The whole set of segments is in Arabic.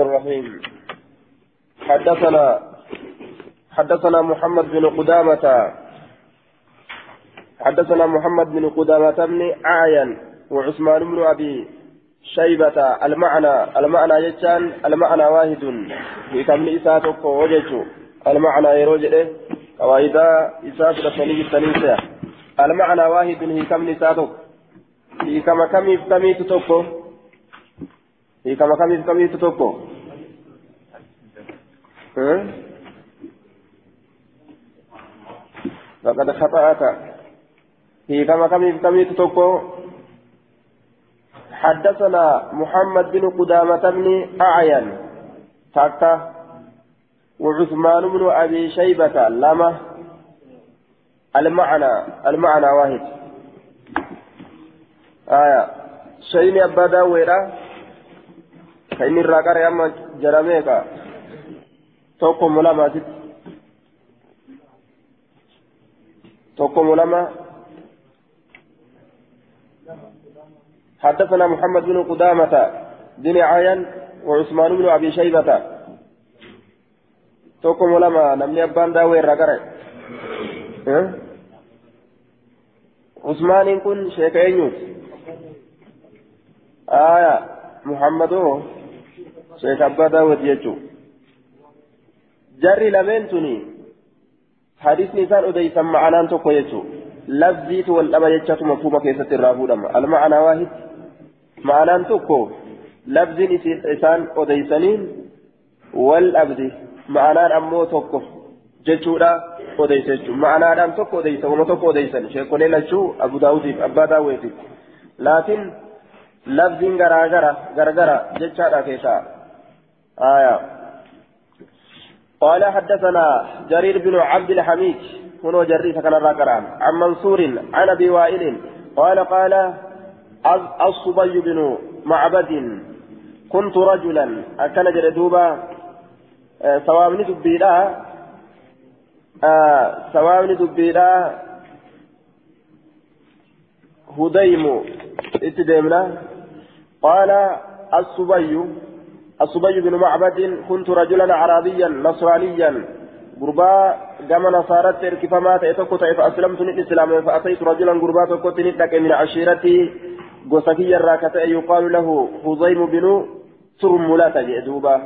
الرحيم. حدثنا حدثنا محمد بن قدامة. حدثنا محمد بن قدامة بن عاين وعثمان بن أبي شيبة. المعنى المعنى يجان المعنى واحد. في كم إساتك وجهه المعنى يروج قواعد إسات رسولي التنيسة المعنى واحد. في كم إساتك في كم كم تتوكو في كم فقد خطأت في كما كم كم تتوكو حدثنا محمد بن قدامة بن أعين تاكا وعثمان بن أبي شيبة لما المعنى المعنى واحد آية شيني أبا داويرا فإني الراكار أما جرميكا ملما ست توكو ملما حدثنا محمد بن قدامة بن عين وعثمان بن أبي شيبة. توكو ملما نمني أبان داوي الرقر عثمان كن أيوس آية. محمد شيخ أبا داود jarri lameen tuni hadisni isaan odeysan ma'anaan tokko jechu lafziitu wal dhaba jechatu mafhuma keessatti irraa fuudhama alma'anaa waahid ma'anaan tokko lafziin isaan odeysaniin wal dhabdi ma'anaan ammoo tokko jechuudha odeysa jechuun ma'anaadhaan tokko odeysa wama tokko odeysan sheekolee lachuu abu daawudiif abbaa daawwetiif laakiin lafziin garaagara gargara jechaadha keessaa aayaa قال حدثنا جرير بن عبد الحميد هنا جرير كان الراكران عن منصور عن أبي وائل قال قال الصبي بن معبد كنت رجلا أكل جردوبا سوامني دبيدا سوامني دبيدا هديم اتدمنا قال الصبي الصبي بن معبد كنت رجلا عربيا نصرانيا. غربا كما نصارت اركفما تأتوكو فأسلمت الإسلام فأتيت رجلا غربا تكوت من عشيرتي. غسكي الراكتة يقال له هزيم بن سرملة جئدوبا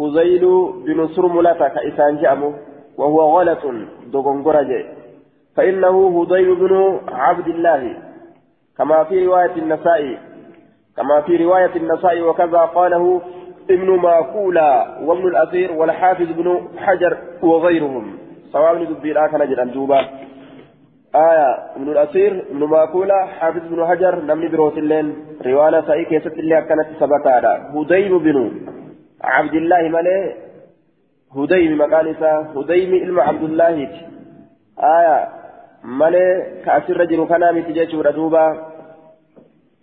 هزيل بن سرملة كإسان جأمه وهو غلط دوغنغرج. فإنه هزيل بن عبد الله. كما في رواية النسائي كما في رواية النسائي وكذا قاله ابن ماكولا وابن الأثير والحافظ بن حجر وغيرهم. سواء دبي لا كان جدا دوبا آية ابن الأثير ابن ماكولا حافظ بن حجر نمني بروت اللين رواية سائي كيست اللي كانت سبتا هديم بن عبد الله مالي هديم مكانسا هديم علم عبد الله آية مالي كأسر رجل كان متجيش دوبا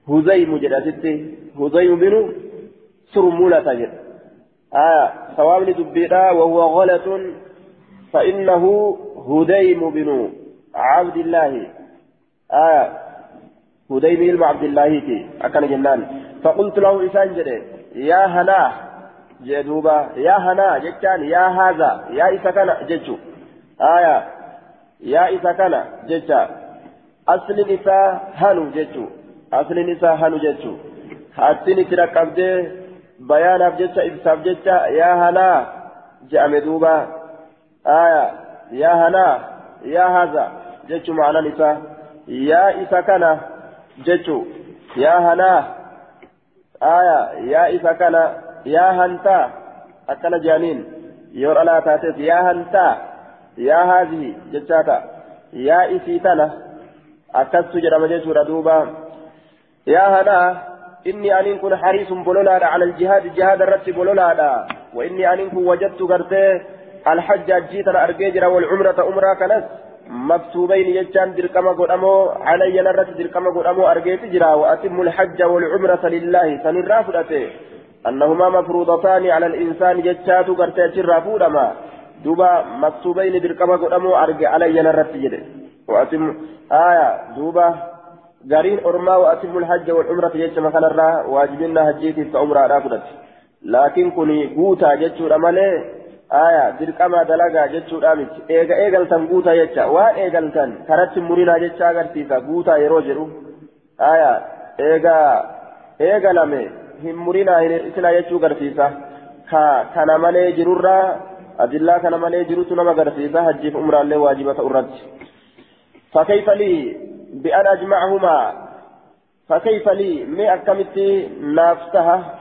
هزيم جداتي هزيم بن سرمولة جد آه سواب دبيرا وهو غلط فإنه هديم بن عبد الله. آه هديم بن عبد الله تي أكن جنان. فقلت له إسان جدي يا هنا جدوبا يا هنا جتان يا هذا يا إسكنا جتشو آية يا إسكنا جتشا أصل نساء هنو جتشو asli isaa hanu jechuun hattiin itti dhaqqabdee bayaanaaf jecha ibsaaf jecha yaa hanaa je'ame duuba aya yaa hanaa yaa haza jechuun ma'anaan isaa yaa isa kana jechuun yaa hanaa aya yaa isa kana yaa hantaa akkana je'aniin yoo dhalaa taates yaa hantaa yaa haazii jechaata yaa isii tana akkastu jedhama jechuudha duuba. يا هنا إني أن كن حريص بلولا على الجهاد جهاد الرت بلولا وإني أن كن وجدت قرتي الحج جيتا أرجيجرا والعمرة أمرا كنس. مكتوبين يجان دركما قدامو علي نرت دركما قدامو أرجيت جرا وأتم الحج والعمرة لله سنرا فدته أنهما مفروضتان على الإنسان جتات قرتي جرا فودما. دوبا مكتوبين دركما قدامو أرجي علي نرت جرا وأتم آية دوبا قارين أرما وأتم الحج والعمرة يجمع كان الرا واجبنا هجيتي راكدت laakiin kun guutaa jechuudha malee aya dirqama dalagaa jechuudha miti eega eegaltan guutaa jecha waan eegaltan karatti murinaa jecha agarsiisa guutaa yeroo jedhu aya eega eegalame hin murinaa isinaa jechuu agarsiisa ka kana malee jirurraa adillaa kana malee jirutu nama agarsiisa hajjiif umraallee waajiba ta'u irratti فكيف لي بأن أجمعهما. فكيف لي؟ ما أكملت نافتها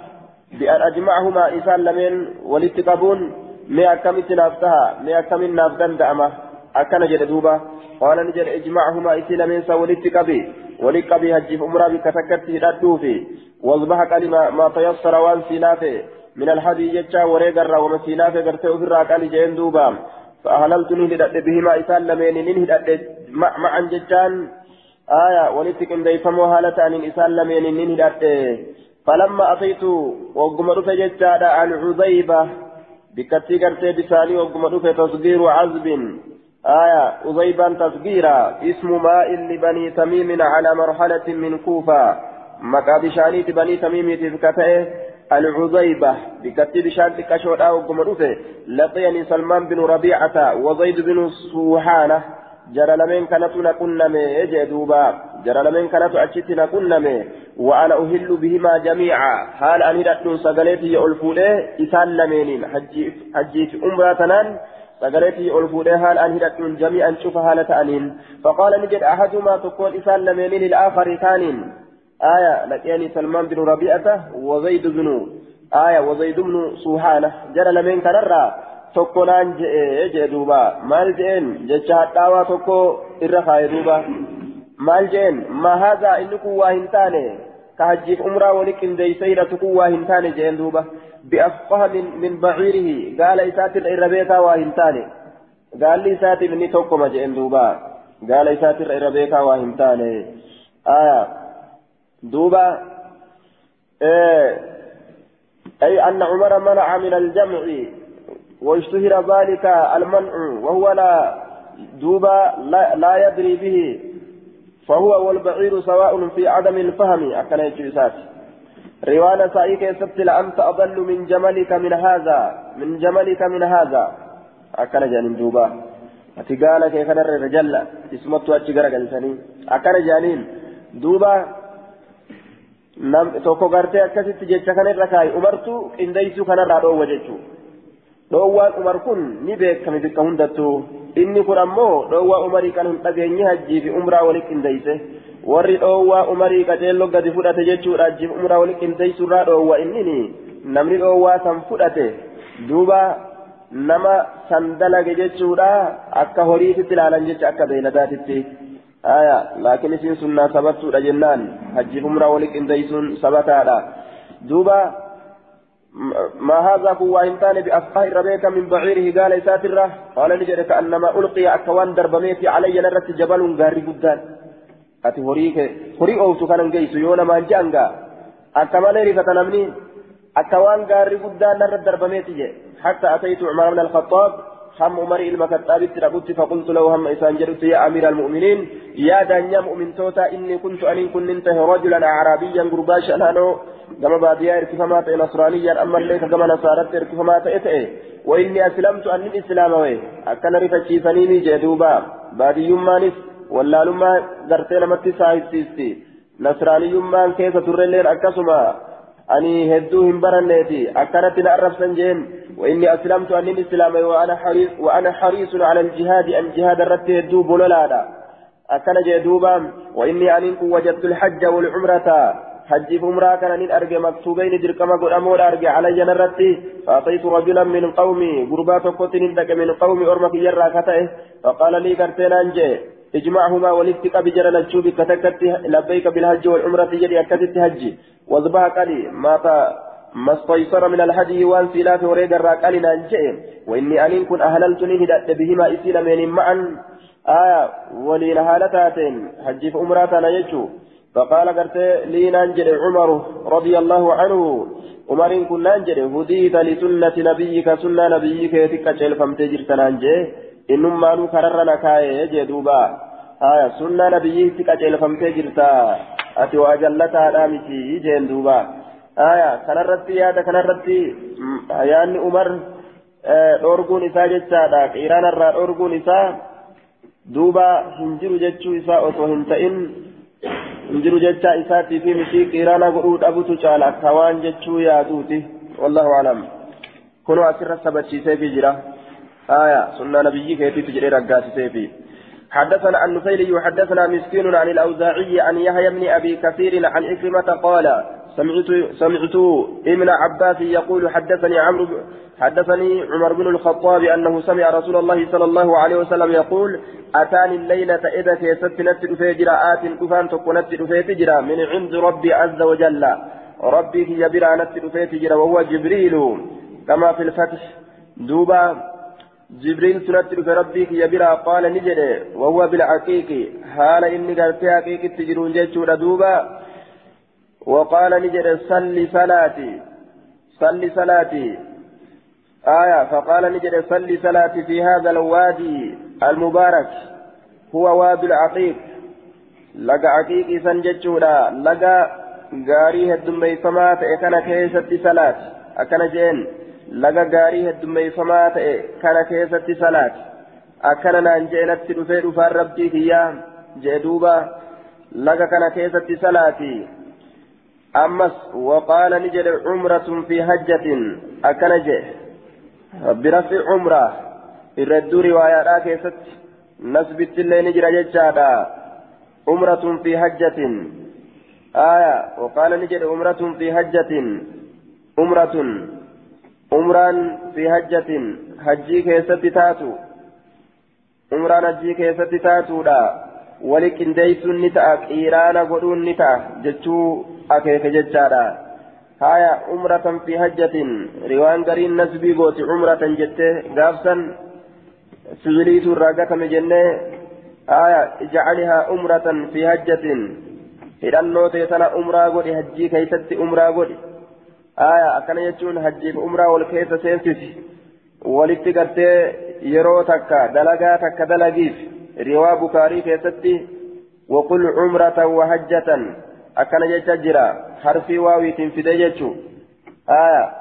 بأن أجمعهما إسان لمن ولتقبون ما أكملت نافتها ما أكمل نافدان دعمة أكن جد دوبا قال نجد إجمعهما إسان لمن ولتقبي ولقبي هجف أمرا بكتكت هداتوفي واصبح كلمة ما تيسر وان سينافي. من الحدي جتا وريقر وما سينافي قرتي أفرا قال جين دوبا فأهللت نهدأت بهما إسان لمن نهدأت معا جتان آية ولتك انديفمو هالة عن إسان لمن نهدأت فلما أتيت وقم رفع جتان عن عزيبة بكتي قرتي بساني وقم رفع عزب آية عزيبا تصغيرا اسم ماء لبني تميم على مرحلة من كوفة مكابشانيت بني تميم تذكته العزيبة بكتب شان كشودا وقم رفع لقيني سلمان بن ربيعة وزيد بن سوحانة جرى لمن كانت نكنم يجدوبا جرى لمن كانت أشت نكنم وأنا أهل بهما جميعا حال أن يدعون سقليتي ألفوله إسان لمنين حجي في أمراتنا سقليتي ألفوله حال أن يدعون جميعا شوف حالة أنين فقال نجد أحدهما تقول إسان لمنين الآخر ثانٍ آية لقياني سلمان بن ربيعة وزيد بن آية وزيد بن سوحانة جرى لمن كنرى tokkonaan je'e jee duuba maal je'een jecha hadhaawaa tokko irra kaaye duuba maal je'een ma haadha inni kun waa hin taane ka hajjiif umraa wali qindeeyse hidhatu kun waa hin taane je'een duuba bi'afqaha min baciirihi gaala isaatirra irra beekaa waa hin taane gaalli isaatiif inni tokkoma je'een duuba gaala isaatirra irra beekaa waa hin taane إيه أي أن عمر منع من الجمع واشتهر ذلك المنع وهو لا دوبا لا, لا يدري به فهو والبعير سواء في عدم الفهم. أكن يجلسات روانا سائك يسبت لأنت أضل من جملك من هذا من جملك من هذا. أكن جانين دوبا أتقالك يا كنر الرجل؟ اسمت أتشقر قلتني أكن جانين دوبا nam tokko gartee akkasitti jecha kanarra kaayi umartu qindeessuu kanarraa dhoowwa jechuudha dhoowwaan umar kun ni beekame bikka hundattuu inni kun ammoo dhoowwaa umarii kan hin dhageenye hajjii fi umraa wali qindeesse warri dhoowwaa umarii qaceelloo gadi fudhate jechuudha hajjii fi umraa wali qindeessurraa dhoowwa innini namni dhoowwaa san fudhate duuba nama san dalage jechuudha akka horiititti ilaalan jecha akka beeyladaatitti. آية لكن اسم سنة ثبتوا جنان حج عمرة ولك إنديسون ثبتها دوبا ما هذا هو إنسان بأفقاه ربيك من بعيره قال ساترة قال نجد كأنما ألقي أكوان دربميتي علي نرت جبل غاري قدان. أتي هريك هري أوتو كان نجيس يونا ما جانغا أكمل رفة نمني أكوان غاري قدان نرت دربميتي حتى أتيت عمر بن الخطاب هم عمر المكتاب تربت فقلت له هم إسان جرت يا أمير المؤمنين يا دنيا مؤمن توتا إني كنت أن كنت رجلا أعرابيا قرباشا أنا كما باديا ارتفامات نصرانيا أما الليك كما نصارت ارتفامات إتئ وإني أسلمت أن الإسلام وي أكن رفتشي سنيني جدوبا بادي يمانس ولا لما قرتين متي صاحب سيستي نصراني يمان كيف ترلين أكسما أني هدوهم برنيتي أكنت نعرف سنجين وإني أسلمت أن الإسلام وأنا حريص وأنا حريص على الجهاد أن جهاد الرت هدوب ولا أكن جدوبا وإني أن وجدت الحج والعمرة حج عمرة كان أن أرجع مكتوبين دركما قل أمور أرجع علي نرتي فأعطيت رجلا من قومي قربات قتل لك من قومي أرمك يرى كتئه فقال لي كرتين أنجي اجمعهما ولفتك بجرى الشوب كتكت لبيك بالحج والعمرة يجري أكتت هجي واذبح قلي ما ما استيسر من الهدي وان سلاف وريد الراقل نانجئ وإني أن كن أهللتني هدأت بهما إسيل من معا آية ولي لهالتاتين حج في أمراتنا يجو فقال قرت لي نانجئ عمر رضي الله عنه. عمر كن نانجئ هديت لسنة نبيك سنة نبيك يتكا فمتجر تنانجئ إنما نو كررنا كاي يجدوبا آية سنة نبيك تكا فمتجر تا أتي وأجلتها دامتي يجين دوبا. آية يادا كان الرتي يعني عمر dhorguun isaa jechaadha qiiraan irraa dhorguun isaa duuba hin jiru jechuu isaa osoo hin hin jiru jecha isaatii fi mishii qiiraana godhuu dhabutu caala akka waan jechuu yaaduuti wallahu alam kunoo asirra sabachiiseefi jira آية سنة نبيك يتيت جرير القاسسيفي حدثنا النفيلي وحدثنا مسكين عن الأوزاعي عن يحيى بن أبي كثير عن إكرمة قال سمعت سمعت ابن عباس يقول حدثني عمرو حدثني عمر بن الخطاب أنه سمع رسول الله صلى الله عليه وسلم يقول أتاني الليلة إذا كيست نتر فيجرا آت كفان تكونت فيتجرا من عند ربي عز وجل. ربي هي برا نتر فيتجرا وهو جبريل. كما في الفتح دوبا جبريل في ربي هي برا قال نجد وهو بالعقيق. حال إني قلت حقيق تجرون جيشورا دوبا. وقال نجد صل صلاتي صل صلاتي. آية فقال نجد صلي صلاتي في هذا الوادي المبارك. هو وادي العقيق. لقى عقيق سنجتشودا لقى غاري هدميفما تأي كان كيست صلاة أكن جين. لقى غاري هدميفما تأي كان كيست صلاة أكن فار ربي هي جدوبا لقى كان كيست صلاتي. أمس وقال نجد عمرة في هجة أكن جيه برفع عمرة. الردو رواية كيست. نسبت اللي نجرى جتشادا عمرة في حجة آية. وقال نجد عمرة في حجة عمرة. عمران في حجة حجي كيست تاتو. عمران حجي كيست تاتو دا. ولكن ديسون نتا. قيرانا قدون نتا. جتشو أكيك جتشادا هايا عمرة في حجة روان قرين نسبي قوت عمرة جته قافسا سجليت الراقة مجنة آية اجعلها عمرة في حجة hidhannoo ta'e tana umraa godhi hajjii keessatti umraa godhi aya akkana jechuun hajjiif umraa wal keessa seensisi walitti gartee yeroo takka dalagaa takka dalagiif riwaa bukaarii keessatti waqul cumratan wa hajjatan akkana jecha jira harfii waawiitiin fide jechuu aya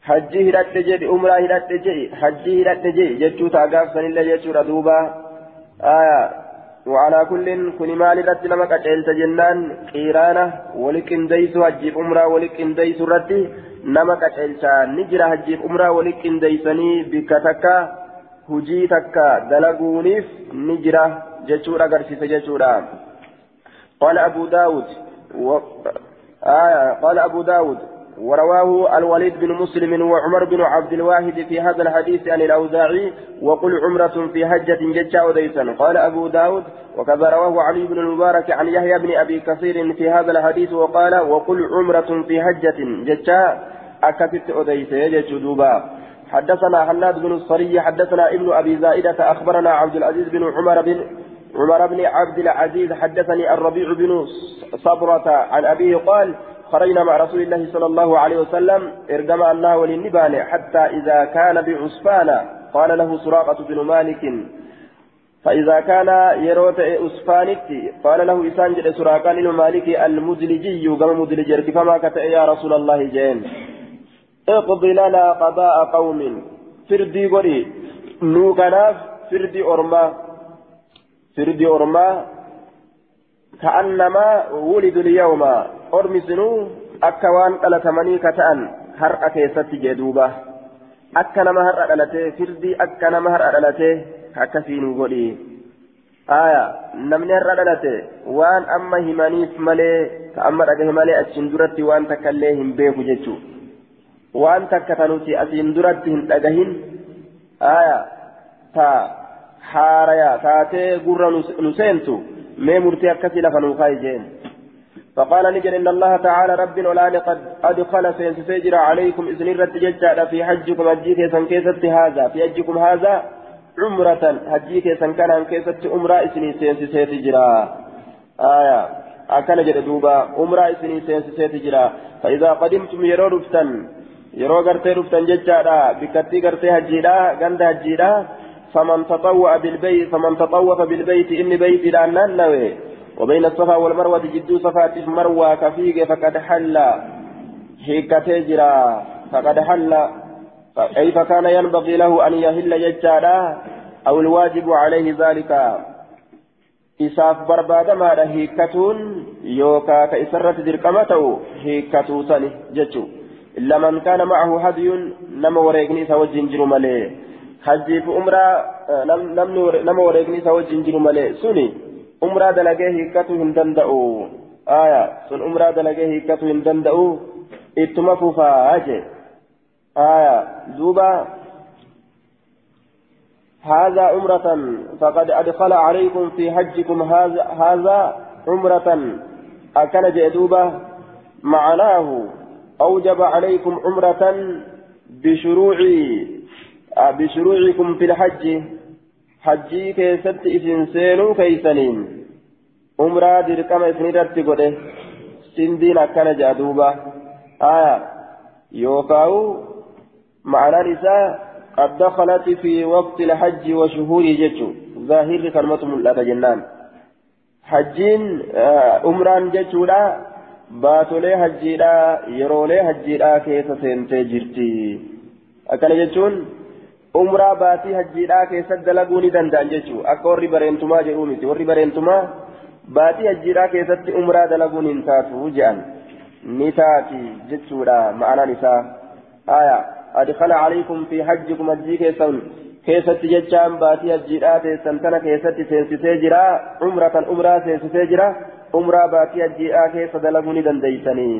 hajjii hidhadhe jedhi umraa hidhadhe jedhi hajjii hidhadhe jedhi jechuu ta'a gaafsanillee jechuudha duuba aya وعلى كل كن مال رد لما قتلت جنان قيرانة ولك انديس هجيب أمرا ولك انديس رد نما قتلت نجرى هجيب أمرا ولك انديسني بك تكا هجي تكا دلقونيف نجرى جشورا قرسيس جشورا قال أبو داود و... آية قال أبو داود ورواه الوليد بن مسلم وعمر بن عبد الواحد في هذا الحديث عن الأوزاعي وقل عمرة في حجة ججا وديسا قال أبو داود وكذا رواه علي بن المبارك عن يحيى بن أبي كثير في هذا الحديث وقال وقل عمرة في حجة ججا أكفت أديسا يجدوبا حدثنا حناد بن الصري حدثنا ابن أبي زائدة أخبرنا عبد العزيز بن عمر بن عمر بن عبد العزيز حدثني الربيع بن صبرة عن أبيه قال خرجنا مع رسول الله صلى الله عليه وسلم إرجم الله وللنبان حتى إذا كان بعسفان قال له سراقة بن مالك. فإذا كان يروت أسفانتي قال له إسان جد سراقان المالك المدلجي قام مدلج فما كتئ يا رسول الله جين. اقضي لنا قضاء قوم. فردي قري نوكناف فردي أرما فردي أرما كأنما ولدوا اليوم أرمسنوا أكوان ألتمني كتأن هرأة كيست جدوبة أكنما هرأة ألتي فردي أكنما هرأة ألتي akkasiin godhi aya namni har'a dhalate waan amma himaniif malee ka amma dhagahe malee achiin duratti waan takka illee hin beeku jechuu waan takka tanuti asiin duratti hin dhagahin aya ta nu seentu mee murtii akkasii lafa nuu kaa'i jeen فقال نجد إن الله تعالى رب العلان قد أدخل سينسجر عليكم إذن الرد في حجكم أجيك سنكيست هذا في حجكم هذا عمرة هجي كيسن كان عن كيسة عمرة سيتي جرا آية أكن جد دوبا عمرة سيتي جرا فإذا قدمتم يرو رفتن يرو غرتي رفتن ججارا بكتي غرتي هجيرا غند هجيرا فمن تطوع بالبيت فمن تطوف بالبيت إن بيت لا ننوي. وبين الصفا والمروة جدو صفات مروة كفيق فقد حل. هيكتي جرا فقد حل. كيف كان ينبغي له أن يهل ججالا؟ أو الواجب عليه ذلك؟ barbaadamaadha hiikkatuun yookaa ka isarratti dirqama ta'u hiikkatuu sani jechuu illa man kaana macahu hadiyuun nama wareegni isa wajjin malee hajjiif umraa namni nama wareegni isa wajjin jiru malee suni umraa dalagee hiikkatuu hin danda'u aya sun umraa dalagee hiikkatuu hin danda'u ittuma fufaa jee aya duuba هذا عمرة فقد أدخل عليكم في حجكم هذا هذا عمرة أكن جدوبة معناه أوجب عليكم عمرة بشروع بشروعكم في الحج. حجي كيست إسن سينو كيسنين. عمرة دركم إسن رتقده سندين أكن جدوبة آية يوكاو معنى نساء قد دخلت في وقت الحج وشهور جتشو ظاهر كلمة ملأة جنان. حجين عمران جتشو لا baatolee hajjiidhaa yeroolee hajjiidhaa keessa seentee jirti akkana jechuun umraa baatii hajjiidhaa keessatti dalaguu ni danda'an jechuudha akka warri bareentumaa jedhuu miti warri bareentumaa baatii hajjiidhaa keessatti umraa dalaguun hin taatu jedhan ni taati jechuudha ma'anaan isaa aayaa. أدخل عليكم في حجكم الجي كيسون كيست جتشان باتي الجيرات سنتنا كيست سينسيجرا عمرة عمرة سينسيجرا عمرة باتي الجيرات كيس دلقوني دنديسني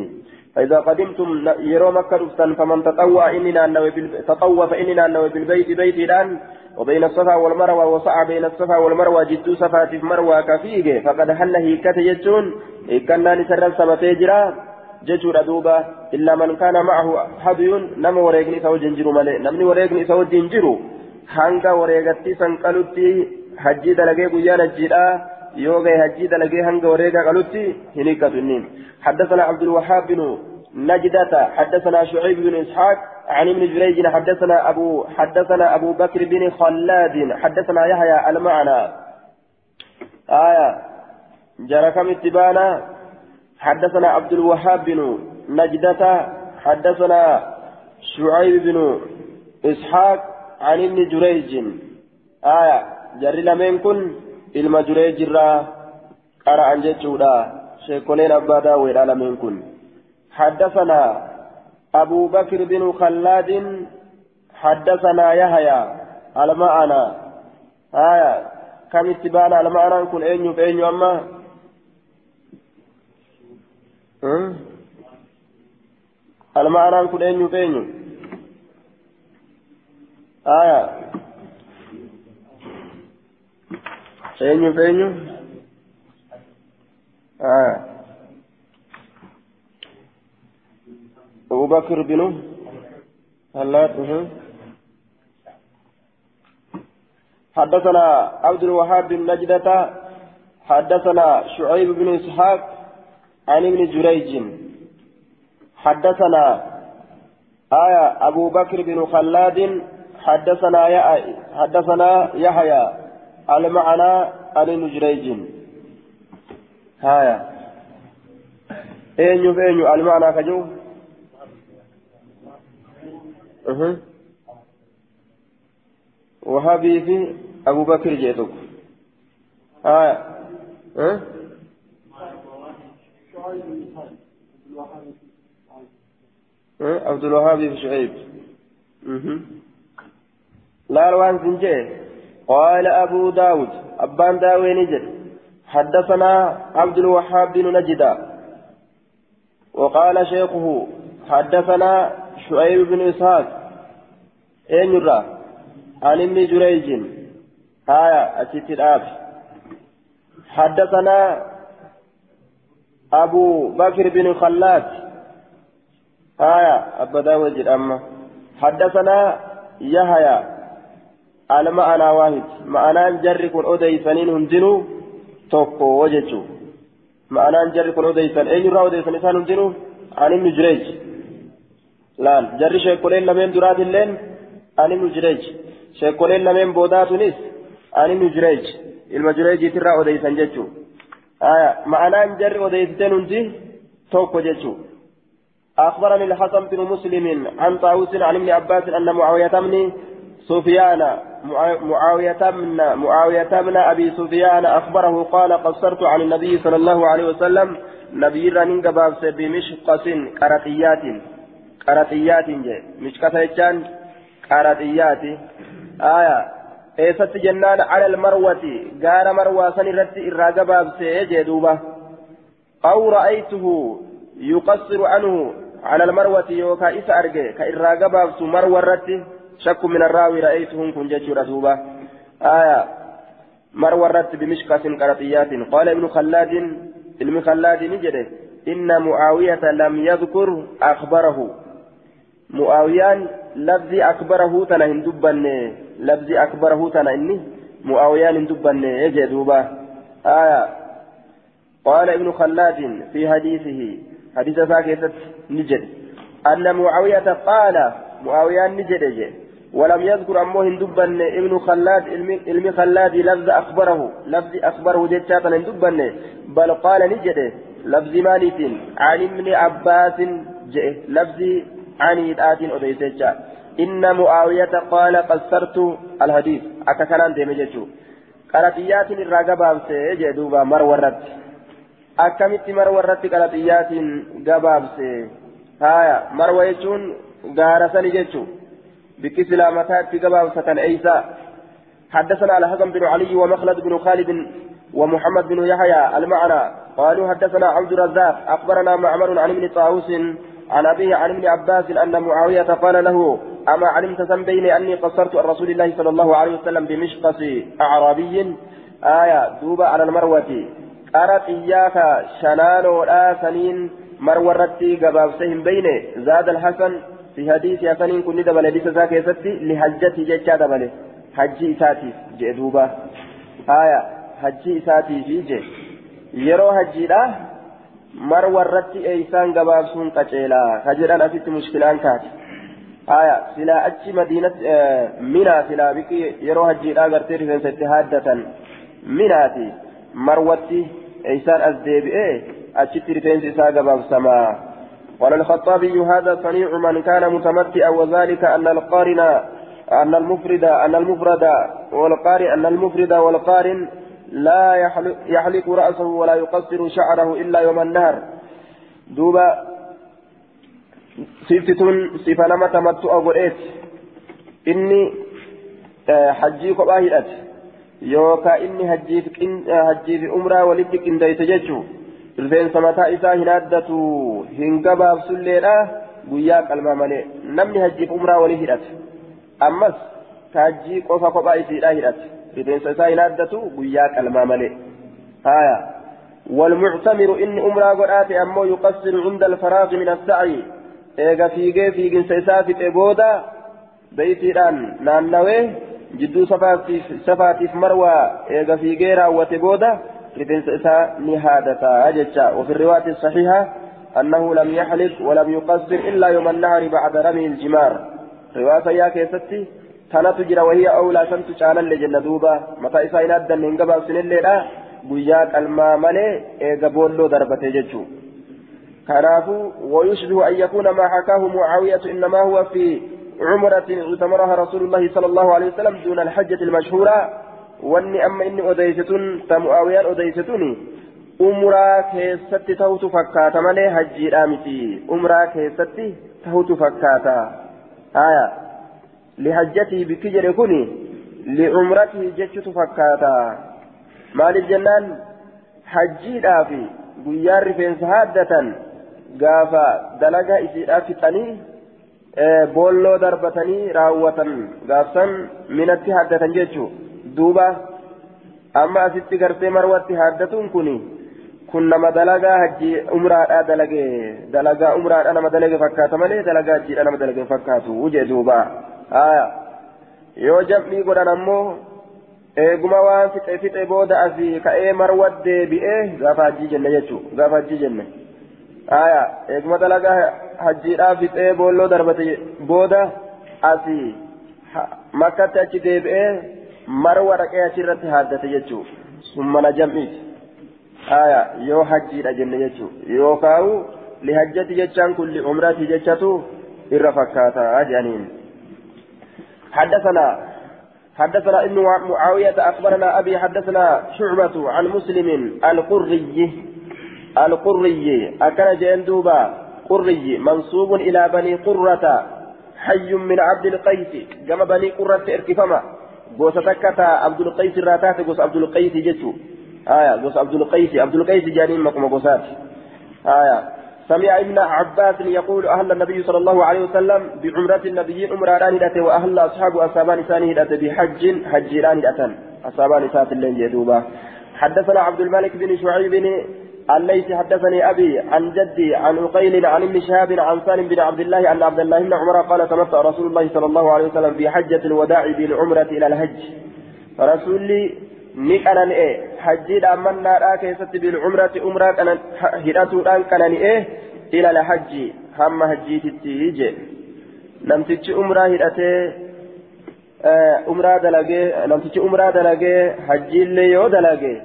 فإذا قدمتم يرو مكة رفتن فمن تطوع إننا تطوع فإننا نوي بالبيت بيت الآن وبين الصفا والمروة وسعى بين الصفا والمروة جدو صفا في مروة كفيجة فقد حل هيكة يجون إكنا سمتيجرا jechuudha duuba illaa man kaana macahu hadiyuun nama wareegni isa wajjin jiru malee namni wareegni isa wajjin jiru hanga wareegatti san qalutti hajjii dalagee guyyaan hajjiidha yoo gahe hajjii dalagee hanga wareegaa qalutti hin hiikkatu inniin حدثنا عبد الوهاب بن نجدة حدثنا شعيب بن إسحاق عن ابن جريج حدثنا أبو حدثنا أبو بكر بن خلاد حدثنا يحيى المعنى. آية. جرى كم اتبانا. حدثنا عبد الوهاب بن نجدة حدثنا شعيب بن إسحاق عن ابن جريج. آية. جري لمن كن إلما جريج را قرأ عن جتشودا شيكولين أبا داوي لمن حدثنا أبو بكر بن خلاد حدثنا يحيى المعنى. آية كم اتبانا المعنى؟ كن أين يبين أما؟ المعنى كن أين يبين آية أين يبين آية أبو بكر بن هلات حدثنا عبد الوهاب بن نجدة حدثنا شعيب بن إسحاق عن ابن جريج. حدثنا آية أبو بكر بن خلاد حدثنا يا حدثنا يحيى المعنى عن ابن جريج. هايا. أين فين المعنى كجو. وهابي في أبو بكر جيتك آية أه؟ عبد الوهاب بن شعيب لا روان زنجي قال أبو داود أبان داوي نجد حدثنا عبد الوهاب بن نجدة وقال شيخه حدثنا شعيب بن إسحاق. أين يرى عن ابن جريج. آية أتيت الآب. حدثنا أبو بكر بن خلاد. آية أبا داود أما حدثنا يحيى. على معنى واحد. معنى جر كن أديسنين هندنو توكو وجتشو معنى جر كن أديسن أين يرى أديسن إنسان هندنو؟ عن ابن جريج. شيكولين لمن درات اللين عن ابن جريج شيكولين لمن بوداتونيس عن ابن جريج المجريج ترى أديسن جتشو آية معنى جر أديسن هندي توكو جتشو أخبرني الحسن بن مسلم عن طاووس عن ابن عباس أن معاوية بن سفيان معاوية بن معاوية بن أبي سفيان أخبره قال قصرت عن النبي صلى الله عليه وسلم نبي رنين قبابس بمشقص qaraxiyyaatiin jee. Mishkata jechaan qaraxiyyaati. Aya eessatti jennaan alal marwati? Gaara marwaa san irratti irraa gabaabsee jee duuba. Aw ra'aytuhu yuqassiru anhu alal marwati yookaa isa arge ka irraa gabaabsu marwa irratti? Shakku min arraawi ra'aytuhun kun jechuudha duuba. Aya marwa irratti bimishkatin qaraxiyyaatin qaala ibnu kallaadin ilmi kallaadini jedhe. Inna mu'aawiyata lam yadkur akbarahu mu'aawiyaan labzii akbarahu tana hin dubbanne لفظ أكبره تنا إني معاويان دبن يجي دوبا آية قال ابن خلاد في حديثه حديث ساكتة نجد أن معاوية قال معاويان نجد ولم يذكر أمه هندبن ابن خلاد علم خلاد لفظ أخبره لفظ أخبره جتاتا هندبن بل قال نجد لفظ مالك عن ابن عباس لفظ عن إدآت أديسة إن معاوية قال قصرت الحديث. أكا كان ديم جيتشو قرطيات الرقبة سيجي دوبا مرورت أكمت مرورت قرطيات قبابس هايا مرويتشون غارسني جيتشو بكسلا متات قبابسة عيسى حدثنا على حكم بن علي ومخلد بن خالد ومحمد بن يحيى المعنى. قالوا حدثنا عبد الرزاق. أخبرنا معمر عن ابن طاووس عن أبيه عن ابن عباس أن معاوية قال له أما علمت ذنبين أني قصرت عن رسول الله صلى الله عليه وسلم بمشقص أعرابي؟ آية دوبة على المروة. أرت إياك شنان ولا سنين مرورتي قبابسهم بين زاد الحسن في حديث حسن كن دبل حديث ذاك يستي لحجتي جيتشا دبل. حجي إساتي جئ آية حجي إساتي في جئ yeroo hajjiidha marwarratti eeysaan gabaabsuun qaceelaa ka jedhan asitti mushkilaan kaati aya silaa achi madiinatti minaa silaa biqi yeroo hajjiidhaa gartee rifeensa itti haaddatan minaati marwatti eeysaan as deebi'ee achitti rifeensi isaa gabaabsamaa قال الخطابي هذا صنيع من كان متمتئا وذلك أن القارن أن المفرد أن المفرد والقارن أن المفرد والقارن لا يحلق, رأسه ولا يقصر شعره إلا يوم النهر دوبا inni hajjii kophaa hidhate yookaan inni hajjii fi umraa walitti qindeesse jechuun rifeensa mataa isaa hin addatu hin gabaabsulleedha guyyaa qalmaa malee namni hajjii fi umraa walii hidhate ammas hajjii qofa kophaa isiidhaa hidhate rifeensa isaa hin addatu guyyaa qalmaa malee haaya والمعتمر إن أمرا قرآت أمو يقصر عند الفراغ من السعي fiiginsa isaa fixe booda beeytiidhaan naannawee jidduu safaatiif marwaa eega fiigee raawwate booda rifeensa isaa ni haadataa jecha وفي الرواية الصحيحة أنه لم يحلق ولم يقصر إلا يوم النهر بعد رمي الجمار رواية يا كيستي جرى وهي أولى سنت شانا لجنة دوبا متى إسا إنادا من قبل سنين ليلة guyyaa qalmaa malee eega boolloo darbate jechuudha. كنافو ويشبه أن يكون ما حكاه معاوية إنما هو في عمرة اعتمرها رسول الله صلى الله عليه وسلم دون الحجة المشهورة واني أما إني أديستون تمعاويان أديستوني أمرا كيستي تهوت فكاتا مالي حجي رامتي أمرا كيستي تهوت فكاتا آية لحجته بكجر كوني لعمرته جتشت فكاتا مال الجنان حجي رافي guyyaa rifeensa haaddatan gaafa dalagaa isiidhaa fixanii boolloo darbatanii raawwatan gaafsan minatti haaddatan jechuu duuba amma asitti gartee marwatti haaddatuun kun kun nama dalagaa hajji umraadhaa dalagee dalagaa umraadhaa nama dalage fakkaata malee dalagaa hajjiidhaa nama dalage fakkaatu uje duuba yoo jam'ii godhan ammoo eeguma waan fixe fixe booda asii ka'ee marwa deebi'ee gaafa hajjii jenne jechuudha gaafa hajjii jenne aya eeguma dalagaa hajjiidhaa fixee boolloo darbate booda asii makkatti achi deebi'ee marwa dhaqee achirratti haaddate jechuudha sun mana jam'iiti aya yoo hajjiidha jenne jechuudha yookaawu لهجة جتشان كل عمرة جتشتو إرفكاتا أجانين حدثنا حدثنا ابن معاوية أخبرنا أبي حدثنا شعبة عن مسلم القري القري أكن جندوبا قري منصوب إلى بني قرة حي من عبد القيس كما بني قرة إركفما abdul qays irraa taate gosa abdul qays jechu aya gosa abdul qays abdul qays jaaniin makuma gosaati aya سمع ابن عباس يقول أهل النبي صلى الله عليه وسلم بعمرة النبي عمران هدأت وأهل أصحاب أصحابان ثاني هدأت بحج حجيران هدأت أصحابان سات اللين جدوبا حدثنا عبد الملك بن شعيب الليث حدثني أبي عن جدي عن عقيل عن ابن شهاب عن سالم بن عبد الله أن عبد الله بن عمر قال تمتع رسول الله صلى الله عليه وسلم في حجة الوداع بالعمرة إلى الحج. رسولي نكنا إيه حجي أمنا لا كيست بالعمرة عمرة أنا هدأتو الآن كان إيه إلى الحج هم حجي تتيجي نمتج عمرة هدأتي عمرة دلقي نمتج عمرة دلقي حجي اللي يو دلقي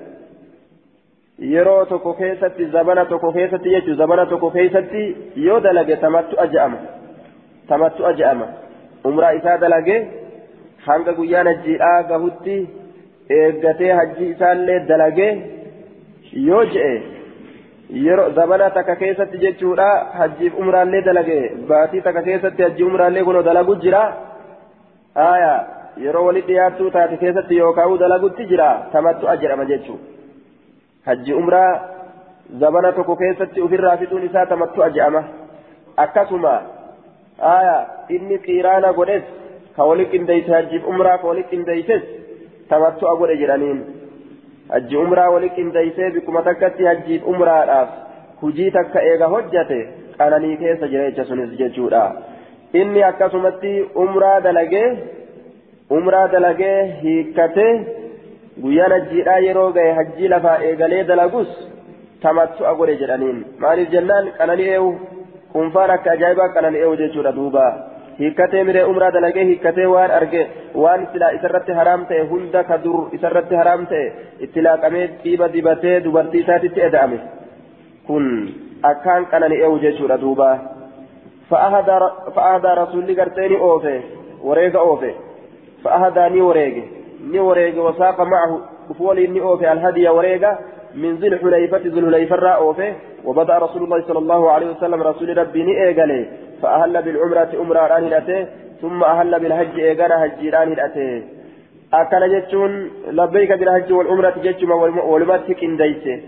yeroo tokko keessatti zabana tokko keessatti jechuun zabana tokko keessatti yoo dalage tamattu aja'ama tamattu aja'ama umraa isaa dalage hanga guyyaan hajjiidhaa gahutti eeggatee hajji isaallee dalage yoo je'e yeroo zabana takka keessatti jechuudha hajjiif umraallee dalage baatii takka keessatti hajji umraallee kunoo dalagu jira aayaa yeroo walitti dhiyaattuu taate keessatti yookaan dalagutti jira tamattu aja'ama jechuudha. hajji umraa zabana tokko keessatti ofirraa fixuun isaa tamattu aja'ama akkasuma aya inni qiiraana godhes ka wali qindeeyse hajjiif umraa ka wali qindeeyses tamattu'a godhe jedhaniin hajji umraa wali qindeeysee bikkuma takkatti hajjiif umraadhaaf hujii takka eega hojjate qananii keessa jira jecha sunis jechuudha inni akkasumatti umraa dalagee umraa dalagee hiikkatee guyyaan hajjiidhaa yeroo gahe hajjii lafaa eegalee dalagus tamattu'a godhe jedhaniin maaliif jennaan qanani'eewu kunfaan akka ajaa'ibaa qanani'eewu jechuudha duuba hiikkatee miree umraa dalagee hiikkatee waan arge waan silaa isarratti haraam ta'e hunda ka dur isarratti haraam ta'e itti laaqamee xiiba dibatee dubartii isaatitti eda'ame kun akkaan qanani'eewu jechuudha duuba fa'aadaa rasuulli garteeni oofe wareega oofe fa'aadaa ni wareege ni wareege wasaaqa macahu ufuwalii ni oofe alhadiya wareega من ذي الحليفة ذي الحليفة رأوفه وبدأ رسول الله صلى الله عليه وسلم رسول ربي نئيقله فأهل بالعمرة أمرا رانهدته ثم أهل بالحج إيقانا حج رانهدته أكل جتشون لبيك بالحج والعمرة جتشما ولمتك إنديسه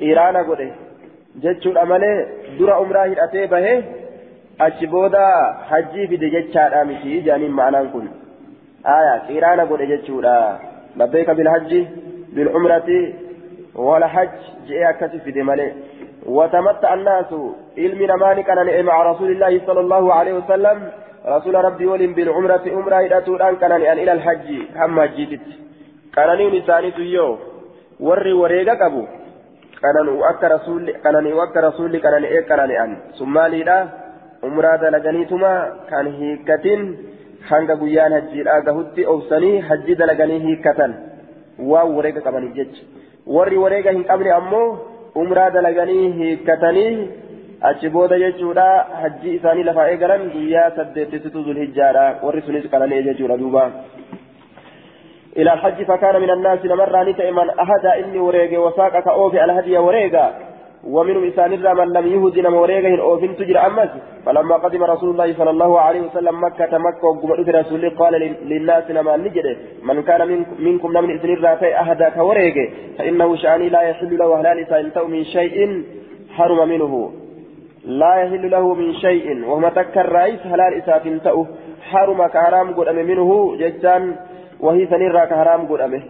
إيرانا قده جتشون أمله در أمرا هدته به. أشبودا حجي في دجتشان آمشي جانين معنى كن. آية إيرانا قده جتشون لبيك بالحج بالعمرة ولا حج جاء كتف دمالي وتمتع الناس علم نماني كان مع رسول الله صلى الله عليه وسلم. رسول ربي ولم بالعمرة عمرة إلى كان أن إلى الحج. هم جيتت كان نساني تيو. وري وريقا كبو كان وأك رسول كان وأك رسول كان إيه كان أن. ثم ليلا عمرة دلغنيتما كان هيكتين. hanga guyyaan hajjiidhaa gahutti obsanii hajji dalaganii hiikkatan waan wareega qabaniif jecha warri wareega hin qabne ammoo umraa dalaganii hiikkatanii achi booda jechuudha hajji isaanii lafaa eegalan guyyaa saddeettisitu zulhijjaadha warri sunis qalanee jechuudha duuba إلى الحج فكان من الناس نمر نتئ من أهدى إني وريق وساق كأوفي الهدي وريقا ومنهم إسان من لم يهد نم وريقه أوفن تجر أمس. فلما قدم رسول الله صلى الله عليه وسلم مكة مكة وقمت رسول قال للناس نما نجد من كان منكم, منكم نمن إسن الرافع أهدى كوريقة فإنه شأني لا يحل له هلال إسان من شيء حرم منه. لا يحل له من شيء وهم تكر رئيس هلال إسان تأه حرم كحرام قد منه ججان وهي سنرى كحرام قد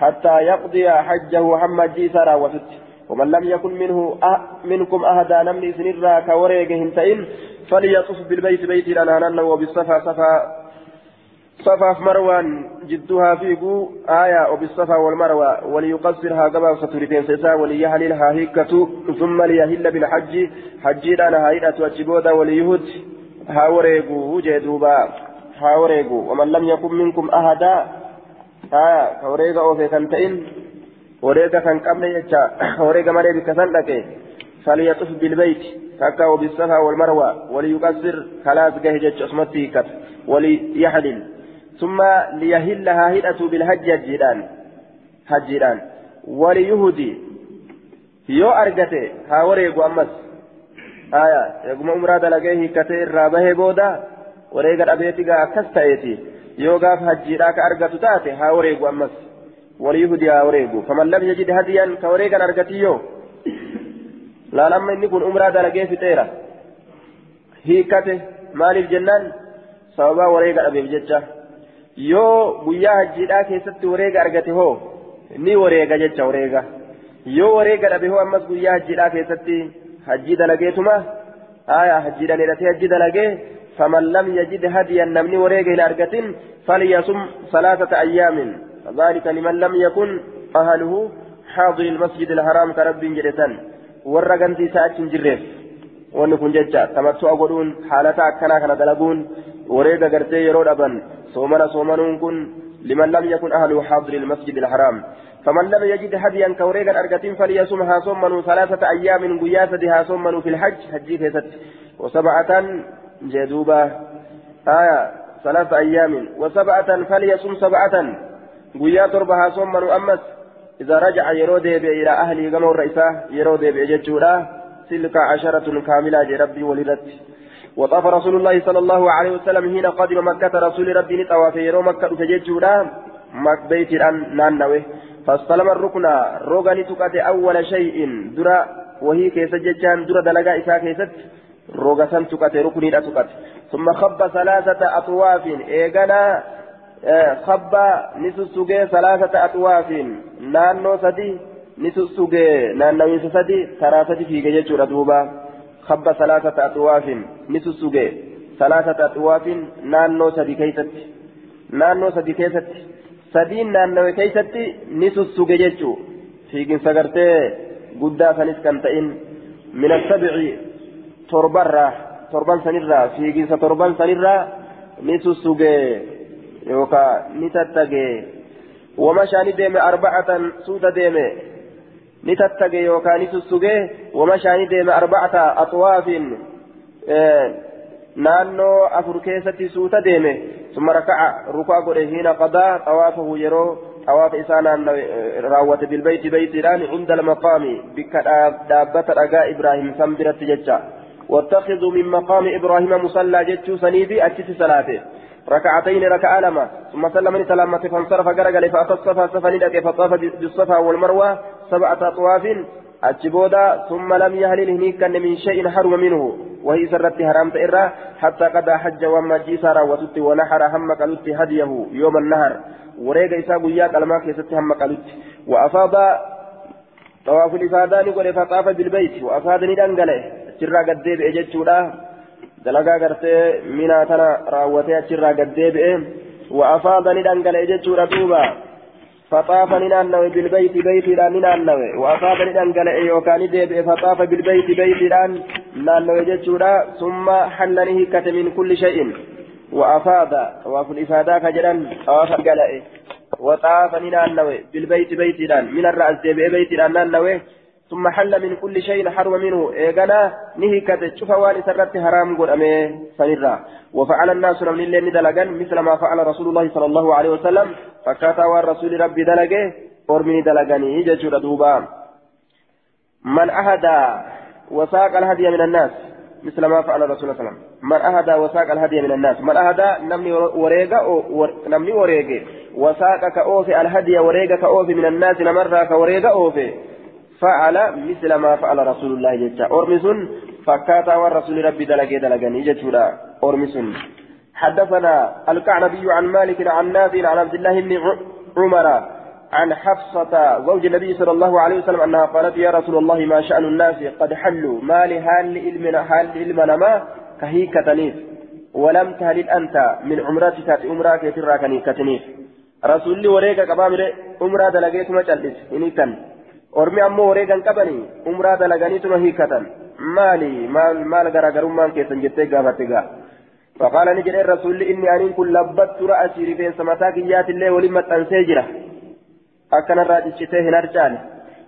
حتى يقضي حجه حمد جيسرا وفت ومن لم يكن منه أه منكم أهدى نمني سنرا كوريقهم تئن فليطف بالبيت بيت لنا وبالصفا صفا صفا مروان جدها فيقو آية وبالصفا والمروى وليقصرها قبل سترتين سيسا وليهللها هيكة ثم ليهل بالحج حجي لنا هيئة وجبودا وليهد هاوريقو جدوبا هاوريقو ومن لم يكن منكم أهدى آية كوريقا أوفي كنتئن wareega kan qabne jecha wareega malee bikka san dhaqe فليطف بالبيت تكا وبالصفا والمروة وليقصر خلاص جهجت اسمتي كت وليحلل ثم ليهلها هدأة بالهج الجيران هجيران وليهدي يو أرجته هاوريق أمس آية يقوم أمرا دلقيه كتير رابه بودا وريق أبيتي كستأيتي يو قاف هجيراك أرجت تاتي هاوريق أمس وليهدي هاوريق فمن لم يجد هديا كوريقا أرجتيو لا لما كن أمرا دلقيه في تيرا هيكته مالي الجنان sababaa wareega dhabeef jecha yoo guyyaa hajjiidhaa keessatti wareega argate hoo ni wareega jecha wareega yoo wareega dhabe hoo ammas guyyaa hajjiidhaa keessatti hajjii dalageetuma aya hajjiidhaan hidhatee hajjii dalagee faman lam yajid hadiyan namni wareega hin argatin falyasum salaasata ayyaamin ذلك لمن لم يكن أهله حاضر المسجد الحرام كرب جريتان. ورقنتي ساعة جريف ونكون ججا. تمتع قدون حالتا أكنا كان دلقون. wareega gartee yeroo dhaban soomana soomanuun kun liman lam yakun ahlu xaadiri ilmasjid ilharaam فمن لم يجد هديا كوريغا أرقتين فليصوم هاسومنوا ثلاثة أيام قياسة هاسومنوا في الحج. حجي كيست. وسبعة جدوبة. آية ثلاثة أيام. وسبعة فليصوم سبعة قيا تربة هاسومنوا أمس إذا رجع يرودي إلى أهله كما الرئيسة يرودي بأججورا تلك عشرة كاملة ربي ولدت وطاف رسول الله صلى الله عليه وسلم حين قدم مكة رسول ربي نطوى يرو مكة فججودا مك بيت الآن نانوي فاستلم الركن روغاني تقاتي أول شيء درا وهي كيس ججان درا دلقا إسا كيست روغا سن تقاتي ركني لا تقاتي ثم خب ثلاثة أطواف إيغانا خب نسسوغي ثلاثة أطواف نانو سدي نسسوغي نانو سدي ثلاثة في ججورا دوبا خب ثلاثة أطواف نسسوغي ثلاثة أطواف نانو سدي كيست نانو سدي كيست سدين نانو كيست نسسوغي جيتشو فيقين سغرتي قدا سنس كنتئن من السبع تربرة تربان سنرة فيقين ستربان سنرة نسسوغي يوكا نتتغي ومشى ندم أربعة سودة yookaan ni sussuge wamashaa ni deeme arbacata axwaafin naannoo afur keessatti suuta deeme summa rakaca rukaa godhe hiina qadaa xawaafahu yeroo xawaafa isaa raawwate bilbeyti beytiidhaan cinda almaqaami bikka dhaabbata dhagaa ibraahim san biratti jecha واتخذوا من مقام إبراهيم مصلى جتشو سنيفي أتشت صلاته ركعتين ركعة لما ثم سلم سلامة فانصرف قرقل فأتى الصفا صفا ندك فطاف بالصفا والمروة سبعة أطواف أجبودا ثم لم يهلل هنيك من شيء حرم منه. وهي سرت حرامت إرى حتى قد حج وما جيسارا وتت ونحر هم قلت هديه يوم النهر. وريق إساق وياك الماك يست هم قلت وأفاض طواف الإفادة نقول فطاف بالبيت. وأفاد ندنقله سرا قد ديب إجتشودا dalagaa gartee minaa tana raawwatee achirraa gad deebi'e wa'afaada ni dhangala'e jechuudha duuba bilbeyti beytiidhaan ni naannawe wa'afaada ni dhangala'e yookaan ni deebi'e faxaafa bilbeyti beytiidhaan naannawe jechuudha summa halla ni hiikkate min kulli shay'in wa'afaada waaful ifaadaa ka jedhan xawaafa gala'e waxaafa ni naannawe bilbeyti beytiidhaan minarraa as deebi'e beytiidhaan naannawe ثم حل من كل شيء حرم منه. إيقنا نهكت شوف وان سرت حرام قد أمي سنرا وفعل الناس من الليل دلقا مثل ما فعل رسول الله صلى الله عليه وسلم. فكاتا والرسول ربي دلقه أرمي دلقني ججر دوبا. من أهدى وساق الهدي من الناس. مثل ما فعل الرسول صلى الله عليه وسلم. من أهدى وساق الهدي من الناس. من أهدى نمني وريقا نمني وريقا وساق كأوفي الهدي وريقا كأوفي من الناس. نمرة كوريقا أوفي. فعل مثل ما فعل رسول الله جتا. أرمسون فكاتا والرسول ربي دلقي دلقني جتولا أرمسون حدثنا الكعنبي عن مالك عن نافع عن عبد الله بن عمر عن حفصة زوج النبي صلى الله عليه وسلم أنها قالت يا رسول الله ما شأن الناس؟ قد حلوا. ما لهال إلمنا هال إلمنا ما كهيك تنيف ولم تهلل أنت من عمرتك عمرك يترى كنيف رسول الله وريك كبامر عمرة دلقيت ما جلس. إني كان. Ormi ammoo wareegan qabanii umraa dalaganiituma hiikatan. Maali? Maal garaagarummaan keessan jettee gaafatte gaa? فقال نجد الرسول إني أن كن لبت رأسي رفين سمتاك إيات الله ولما تنسي جرا أكن الراجل شتيه نرجاني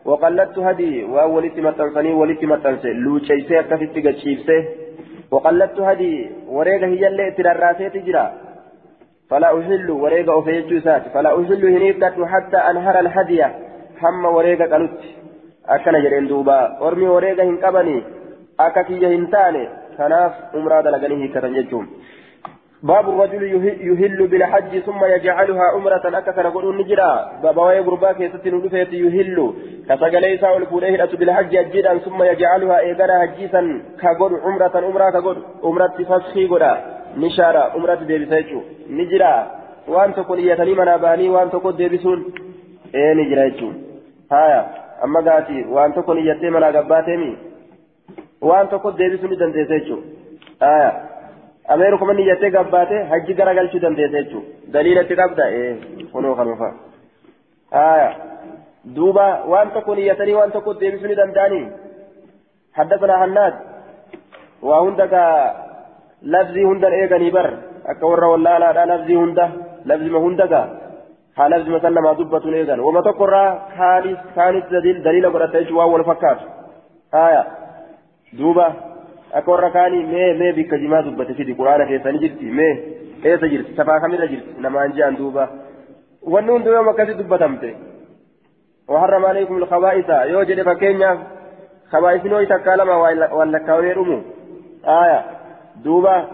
وقلدت هدي وولدت متنسني ولدت متنسي لوشيسي أكفت قشيبسي وقلدت هدي وريقة هي اللي ترراسي تجرى فلا أحل وريقة أفيجو سات فلا أحل هنيبتك حتى أنهر الهدي هم وريقة قلت أكنا جرين دوبا أرمي وريقة هنقبني أكاكي هنتاني كناف أمراد لغنيه كتنججهم باب الرجل يهل بالحج ثم يجعلها عمرة أكثر قول نجرا بابا ويقربا كيست ندفت يهل كسجليس والفوليه بالحج أجدا ثم يجعلها إيقنا هجيسا كقول عمرة عمرة كقول عمرة فسخي قولا نشارة عمرة ديبسيتشو نجرا وان تقول يتني مناباني وان تقول ديبسون إيه نجرا هايا أما قاتي وان تقول يتي مناباتي وان تقول ديبسون دنديسيتشو آية ameerukuma niyyattee gabbaate hajji garagalchuu dandeessa jechuudha daliilatti qabda ee kunoo kanuufa aya duuba waan tokko niyyatanii waan tokko deebisuu ni danda'anii حدثنا حناد وهند لفظي هند ايغني بر اكور ولا لا لفظي هند لفظي ما هند لفظي مثلا ما دبت ايغن وما تقر خالص كانت دليل دليل قرأت واو الفكات آية. دوبا akka warra kaanii mee mee bikka jimaa dubbate fidi quraana keessanii jirti mee eessa jirti safaa kamirra jirti namaan je'an duuba wanni hundi yoom akkasii dubbatamte وحرم عليكم الخبائث. يو جدي فكينيا. خبائث نوي تكالما ولا كاويرمو آية. دوبا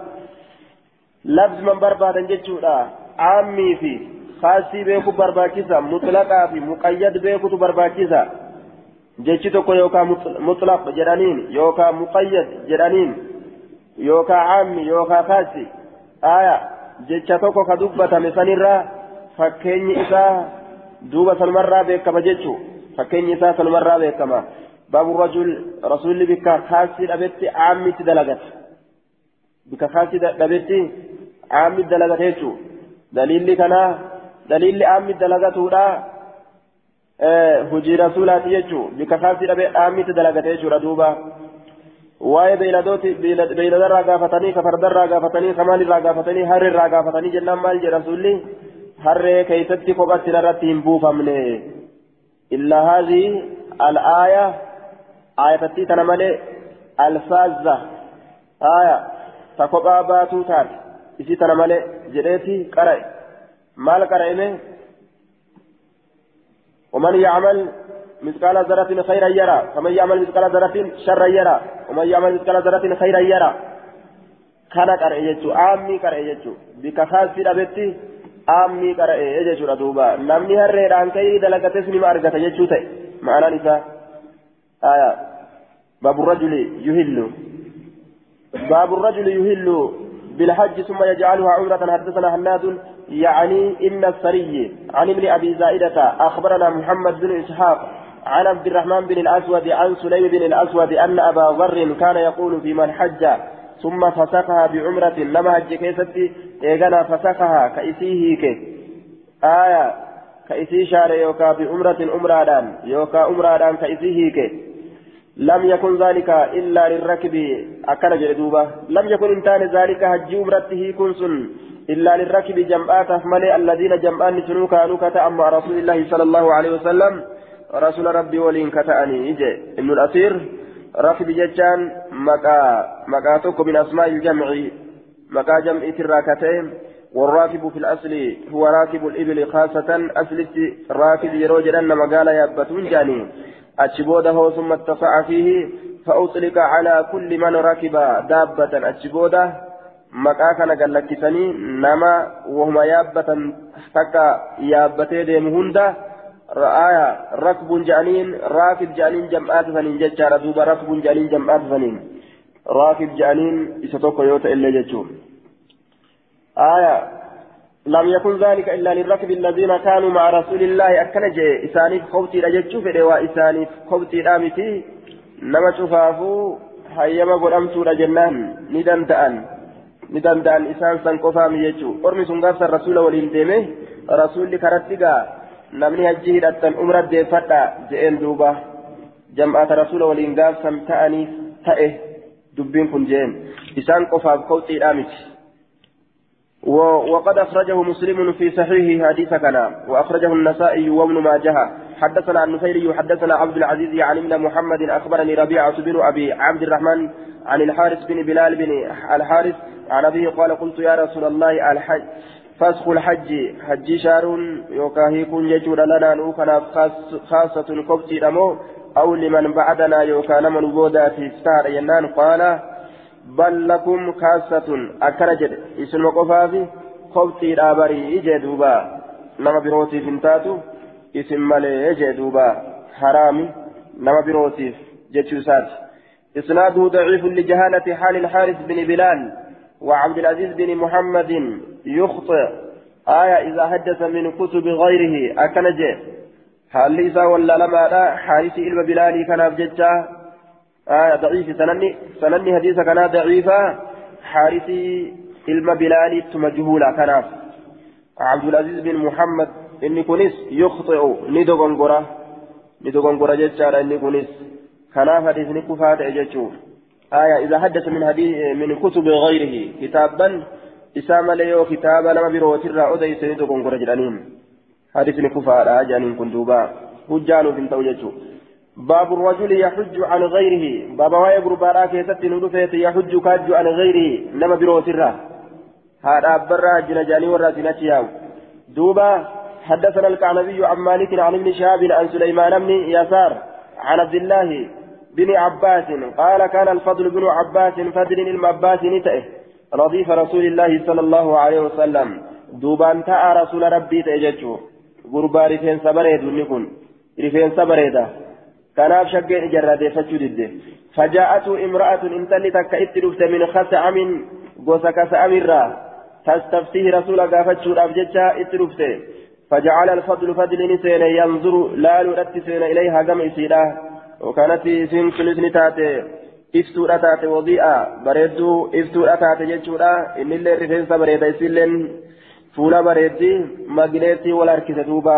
لفظ من بربادا جتشودا. عامي في خاصي بيكو برباكيسا مطلقا في مقيد بيكو برباكيسا jechi tokko yookaan mutlaq jedhaniin yookaan muqayyad jedhaniin yookaan caammi yookaan kaasi aya jecha tokko ka dubbatame sanirraa fakkeenyi isaa duuba sanumarraa beekama jechuu fakkeenyi isaa sanumarraa beekama baabu rajul rasuulli bikka kaasii dhabetti caammitti dalagata bikka kaasii dhabetti caammitti dalagata jechuu daliilli kanaa daliilli caammitti dalagatuudha hujii rasuulaati jechuun bika kaasii dhabee dhaammitti dalagate jechuudha duuba waa'ee beeyladooti beeyladarraa gaafatanii ka fardarraa gaafatanii ka maalirraa gaafatanii harreerraa gaafatanii jennaan maal jedha rasuulli harree keeysatti kophatti irratti hin buufamne illaa haadhii al-aaya aayatattii tana malee alfaazza aaya ta kophaa baatuu taate isii tana malee jedheeti qara'e maal qara'ime ومن يعمل مثقال ذرة خيرا يرى. ومن يعمل مثقال ذرة شرا يرى. ومن يعمل مثقال ذرة خيرا يرى. كان قرأ يجو. آمي قرأ يجو. بك خاصي ربتي آمي قرأ يجو. ردوبا. نمني هرّيران كي دلقت اسمي ما أرقت يجو تي. معنى نساء آية. باب الرجل يهل. باب الرجل يهل. بالحج ثم يجعلها عمرة. حدثنا هناد يعني إن السري عن ابن أبي زائدة أخبرنا محمد بن إسحاق عن عبد الرحمن بن الأسود عن سليم بن الأسود أن أبا ذر كان يقول في من حج ثم فسخها بعمرة لما حج كيستي إيغانا فسخها كإسيه كي. آية كإسي شار يوكا بعمرة أمرادان يوكا أمرادان كإسيه كي. لم يكن ذلك إلا للركب أكل جلدوبة لم يكن إنتان ذلك حج عمرته كنسن إلا للركب جمعات ملئ الذين جمعان سنو كانوا كتأ مع رسول الله صلى الله عليه وسلم. رسول ربي ولين كتأني. إجي. ابن الأثير ركب ججان مكا مكاتوك من أسماء الجمع. مكا جمع تراكتين. والراكب في الأصل هو راكب الإبل خاصة. أصل راكب يروج أن مقال يبتون جاني. أتشبوده ثم اتسع فيه. فأطلق على كل من ركب دابة. أتشبوده maqaa kana gallakkisanii nama wahuma yaabbatan takka yaabbatee deemu hunda ra'aaya rakbuun je'aniin raakib je'aniin jam'aata saniin jechaadha duuba rakbuun je'aniin jam'aata saniin raakib je'aniin isa tokko yoo ta'e illee jechuun aaya لم يكن ذلك إلا للركب الذين كانوا مع رسول الله أكن جاء إسانيف خوتي رجتشو فدي وإسانيف خوتي رامتي نما شفافو حيما قرأمتو رجنان ندن تأن ni danda'an isaan san qofaami jechuu ormi sun gaafsan rasuula waliin deeme rasuulli karatti gaa namni hajji hidhattan umra deeffadha je'een duuba jam'aata rasuula waliin gaafsan ta'aniif ta'e dubbiin kun je'een isaan qofaaf kowxiidhaa miti وقد أخرجه مسلم في صحيحه حديث كنا وأخرجه النسائي وابن ماجه حدثنا النفيري حدثنا عبد العزيز عن ابن محمد اخبرني ربيعه بن ابي عبد الرحمن عن الحارث بن بلال بن الحارث عن أبيه قال قلت يا رسول الله الحج فسخ الحج حج شهر يوكاهي كن يجود لنا نوكنا خاصة كبتي دمو أو لمن بعدنا يوكا من بودا في ستار ينان قال بل لكم خاصة أكرجد اسم قفافي كبتي دابري إجدوبا نما بروتي فنتاتو اسم مالي إجدوبا حرامي نما بروتي جتشوسات إسناده ضعيف لجهالة حال الحارث بن بلال. وعبد العزيز بن محمد يخطئ. آية إذا حدث من كتب غيره أكنج هل ليس ولا لما لا؟ حارث إلما بلالي كان بججة آية ضعيف. سنني سنني حديث كان ضعيفا حارث إلما بلالي مجهولا كان عبد العزيز بن محمد إني كنس يخطئ. ندو غنغرة ندو غنغرة ججة إني كنس. كان حديث نكفات أججوه آية إذا حدث من حديث من كتب غيره كتابا إسام ليو كتابا لما بروت الرا أدي سنتو كونكورا جرانين حديث نكفا آجان كندوبا. هجان في التوجه باب الرجل يحج عن غيره. باب واي غربارا كيست ندفت يحج كاج عن غيره. لما بروت هذا برا جنجاني ورا سنتياو دوبا حدثنا الكعنبي عن مالك عن ابن شهاب عن سليمان بن يسار عن عبد الله بن عباس. قال كان الفضل بن عباس فضل المعباس نتئه رضيف رسول الله صلى الله عليه وسلم. دوبان تاء رسول ربي تأججو. غربا رفين سبريد نكون. رفين سبريدا كان شقين جرادي فجدد فجاءته امرأة انتلي تكئت من خسعم غوسا كسعم الرا تستفتيه رسول قافتشو الأبججة اترفته فجعل الفضل فضل نسين ينظر. لا لرتسين إليها قم إسيراه وكانت اسم كنسني تاتي iftuudha taate wadi'a bareedduu iftuudha taate jechuudha. Innillee rifeensa bareeda isilleen fuula bareeddi magineetti wal harkise duuba.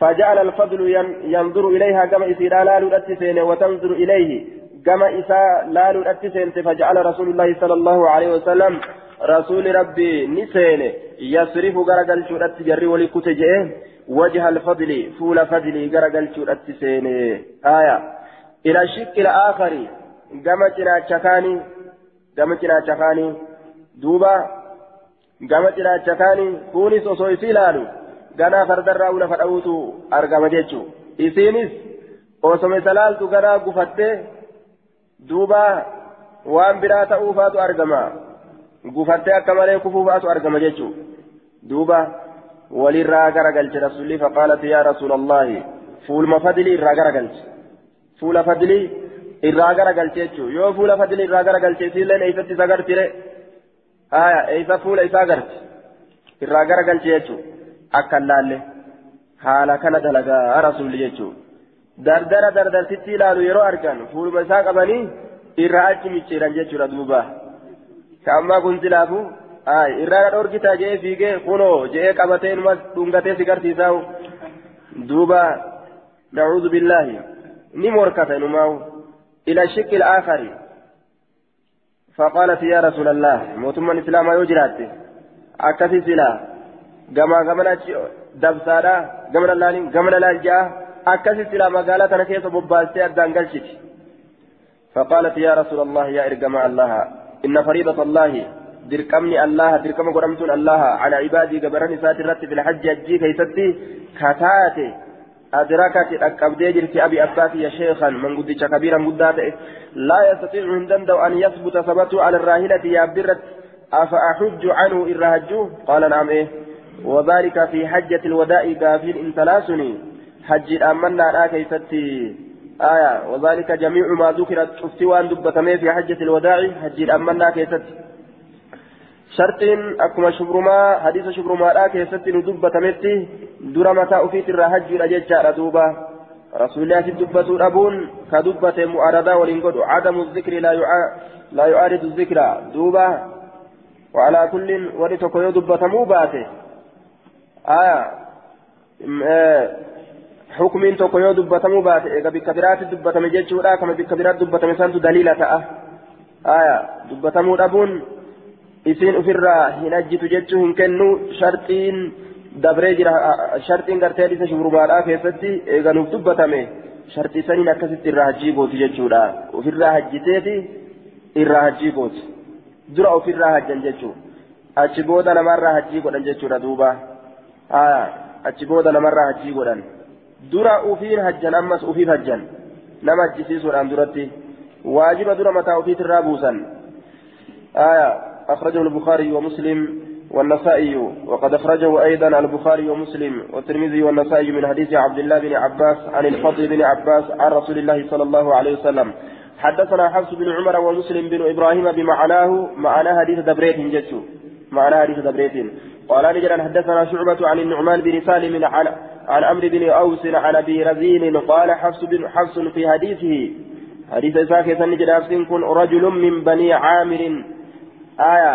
فجعل الفضل ينظر إليها كما إسيرا لا لؤتسين وتنظر إليه كما إسا لا لؤتسين فجعل رسول الله صلى الله عليه وسلم رسول ربي نسين يصرف غرقل شورت جري ولكتجئ وجه الفضل فول فضل غرقل شورت سين آية إلى الشق الآخر gama cinaacha kaanii kunis osoo isi ilaalu ganaa fardarraa lafa dha'uutu argama jechuu isiinis osoma isa laaltu ganaa gufattee duuba waan biraa ta'uufaatu argama gufattee akka malee kufuufaatu argama jechuu duuba walirraa garagalche rasulli faqaalat yaa rasuula allaahi fuulma fadilii irraa garagalche garagalche jechuun yoo fuula fadilii irraa garagalche isiilleen eeysatti isa gartire haya eeysa fuula isaa garti irraa garagalche jechuun akka laalle haala kana dalagaa rasuulli jechuun dardara dardartitti ilaalu yeroo argan fuuluma isaa qabanii irraa achi micciiran jechuudha duuba ka ammaa kun silaafu irraa dhorgitaa jee fiigee kunoo jee qabatee inuma dhungatee si garsiisaa duuba nacuudhu billaahi morkata inumaawu إلى الشق الآخر فقالت يا رسول الله موتما الإسلام يجرات أكثي سلا كما كما دبسارا كما لالين كما لالجا أكثي سلا مقالة أنا كيف ببالتي أدان قلشت فقالت يا رسول الله يا إرقم الله إن فريضة الله دركمني الله دركم قرمتون الله على عبادي قبرني ساترت في الحج أجي كيستي كتاتي أدركت أكبدي جرت أبي أباتي شيخا من قدش كبيرا قدات لا يستطيع هندن أن يثبت ثبته على الراهلة يا برت. أفأحج عنه إن قال نعم إيه. وذلك في حجة الوداع قافين إن ثلاثني حج الأمنا لا كيفتي. آية. وذلك جميع ما ذكرت. شفتوان دبتمي في حجة الوداع. حج الأمنا كيفتي. شرطين أكما شبرما حديث شبرما لا كيفتي ندبتمتي dura mataa ofiit irraa hajjuudha jechaadha duuba rasuuliyaasi dubbatu dhabuun ka dubbate mu'aaradaa waliin godhu cadamu zikri laa yu'aaridu zikra duuba وعلى كل ولي تكون دبة موباتة آية حكم تكون دبة موباتة إذا بكبيرات دبة مججورا كما بكبيرات دبة مسانت دليلة آية دبة مودابون إسين أفرا هنجت ججو هنكنو شرطين dabree jira sharxiin gartee hadiisa shubrumaadhaa keessatti eeganuuf dubbatame sharxii saniin akkasitti irraa hajjii gooti jechuudha ofirraa hajjiteeti irraa hajjii gooti dura ofirraa hajjan jechuudha achi booda namarraa hajjii godhan jechuudha duuba achi booda namarraa hajjii godhan dura ufiin hajjan ammas ufiif hajjan nama hajjisiisuudhaan duratti waajiba dura mataa ufiitirraa buusan أخرجه البخاري ومسلم والنسائي وقد أخرجه أيضا البخاري ومسلم والترمذي والنسائي من حديث عبد الله بن عباس عن الفضل بن عباس عن رسول الله صلى الله عليه وسلم. حدثنا حفص بن عمر ومسلم بن إبراهيم بمعناه معناه حديث دبريت جتشو معناه حديث دبريت. قال نجرا حدثنا شعبة عن النعمان بن سالم عن عن عمرو بن أوس عن أبي رزين قال حفص بن حفص في حديثه حديث إساك نجد كن رجل من بني عامر آية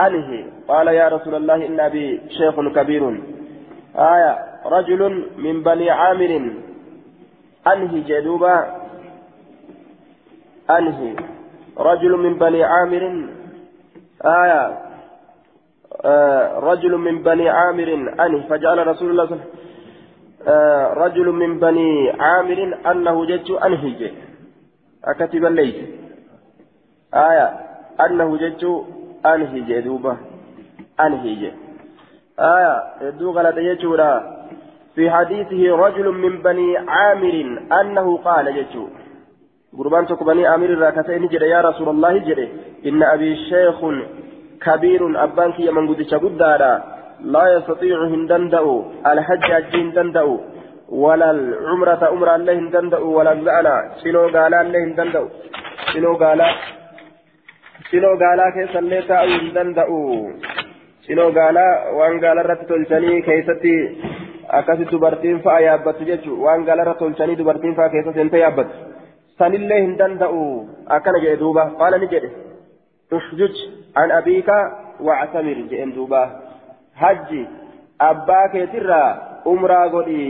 أنهي قال يا رسول الله إن أبي شيخ كبير. آية رجل من بني عامر. أنهي جدوبا أنهي. رجل من بني عامر. آية آه رجل من بني عامر. أنهي. فجعل رسول الله صلى الله عليه وسلم آه رجل من بني عامر أنه جج أنهي أكتب الليل. آية أنه جج أنهي جدوبة أنهي آية يدو غلط يجورا في حديثه رجل من بني عامر أنه قال يجو قربان بني عامر راكتين جري يا رسول الله جري إن أبي شيخ كبير أبانك يمن قدش قدارا لا يستطيع هندندأ الحج حج هندندأ ولا العمرة عمرة الله هندندأ ولا الزعنا شنو قال الله هندندأ شنو قال cinoo gaalaa keessallee taa'uu hin danda'u cinoo gaalaa waan gaalarratti tolchanii keessatti akkasi dubartiin fa'a yaabbattu jechuun waan gaalarra tolchanii dubartiin fa'a keessa seentee yaabbattu sanillee hin danda'u akkana jedhe duuba qaala ni jedhe uxjuj an abiika wactamir jedhen duuba hajji abbaa keetirraa umraa godhi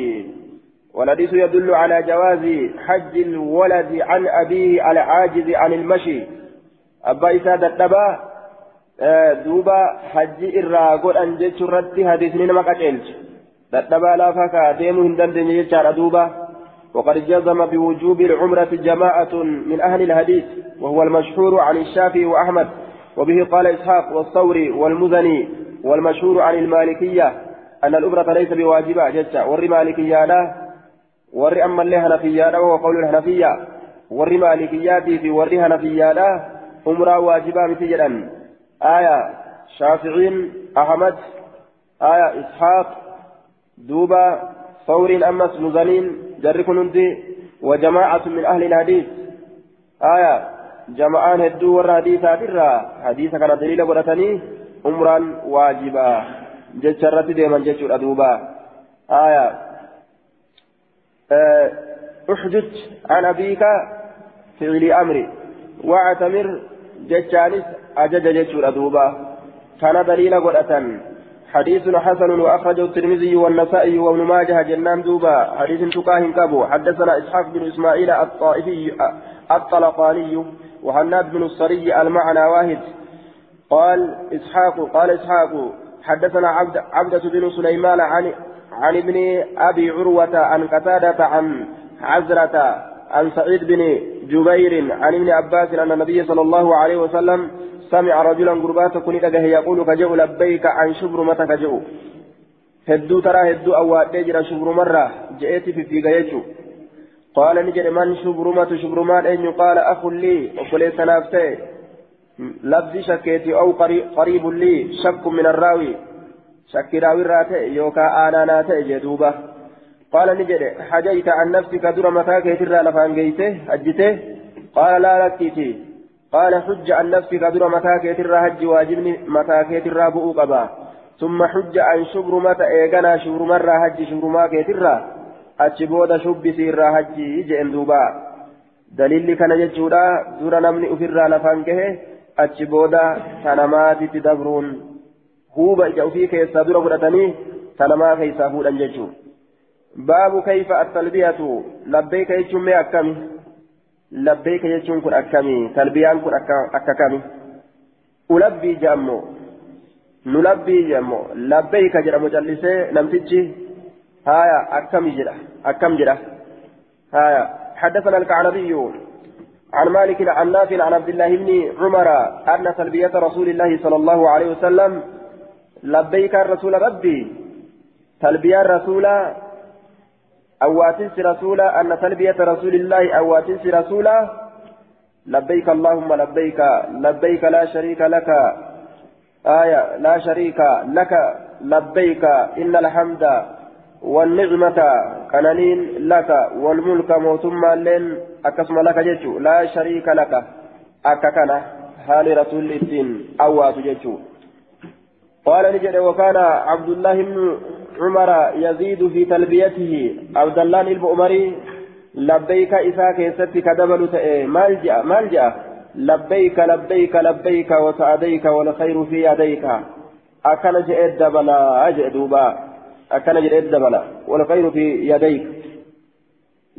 والحديث يدل على جواز حج الولد عن أبيه العاجز عن المشي abbaa isaa dadhabaa duuba hajji irraa godhan jechuu irratti hadiisni nama qaceelche. Dadhabaa laafaa kaa deemuu hin dandeenye jechaadha duuba وقد جزم بوجوب العمرة جماعة من أهل الحديث وهو المشهور عن الشافعي وأحمد وبه قال إسحاق والثوري والمزني والمشهور عن المالكية أن العمرة ليس بواجبة جتا ور مالكية لا ور أما اللي هنفية لا وهو الهنفية ور مالكيات في ور هنفية لا عمرة واجبة مثل آية شافعين أحمد آية إسحاق دوبا ثور أمس مزنين جر كنندي وجماعة من أهل الحديث آية جماعان هدو ور حديثات الرا حديث كان دليل قرأتني عمرا واجبا جتشرت ديما جتشر أدوبا آية آه احدث عن أبيك فعل أمري واعتمر جتشانس أجج جتشر أدوبا كان دليل قرأة حديث حسن وأخرجه الترمذي والنسائي وابن ماجه جنان دوبا حديث تقاه كابو حدثنا إسحاق بن إسماعيل الطائفي الطلقاني وهناد بن الصري المعنى واحد قال إسحاق قال إسحاق حدثنا عبد عبدة بن سليمان عن عن ابن أبي عروة عن قتادة عن عزرة عن سعيد بن جبير عن ابن عباس أن النبي صلى الله عليه وسلم سمع رجلا قربات كن يقول كجو لبيك عن شبر متى كجو هدو ترى هدو أو تجرى شبر مرة جئت في في جيجو قال نجد من شبر مت شبر مال أن يقال أخ لي وقل سنافته لفظ شكيتي أو قريب لي شك من الراوي. شك راوي راتي يوكا آنا ناتي جدوبة. قال نجد حجيت عن نفسك در متى كيتر لفان جيته أجته؟ قال لا لكيتي قال حج عن نفسك در متى كيتر هج واجبني متى كيتر بؤ قبا. ثم حج عن شبر متى إيقنا شبر مرة هج شبر ما كيتر أتشبود شب سير هج جئن دوبا. دليل كان جتشودا در نمني أفر لفان كه أتشبود تنمات تدبرون. هوبا إجا أفي كيسا در فرتني تنما كيسا فودا جتشو باب كيف التلبية؟ لبيك يجون أكمي لبيك يجون أكمي تلبيان كن أككمي ألبي جامو. نلبي جمو لبيك جرى مجلسي نمتجي. هايا أكم جرى. أكم جرى. هايا. حدثنا الكعنبي. عن مالك عن نافع عن عبد الله بن عمر أن تلبية رسول الله صلى الله عليه وسلم. لبيك الرسول ربي. تلبية الرسول أواتنس رسولا أن تلبية رسول الله أواتنس رسولا لبيك اللهم لبيك لبيك لا شريك لك. آية لا شريك لك. لبيك إن الحمد والنعمة كنانين لك والملك موتما لين أكسم لك جيتشو. لا شريك لك. أككنا حال رسول الدين أوات جيتشو. قال نجد وكان عبد الله بن عمر يزيد في تلبيته. عبد الله البؤمري لبيك إساك يستي كدبل مالجأ مالجأ لبيك لبيك لبيك وسعديك والخير في يديك. أكن جئت دبلا أجئ دوبا. أكن جئت دبلا والخير في يديك.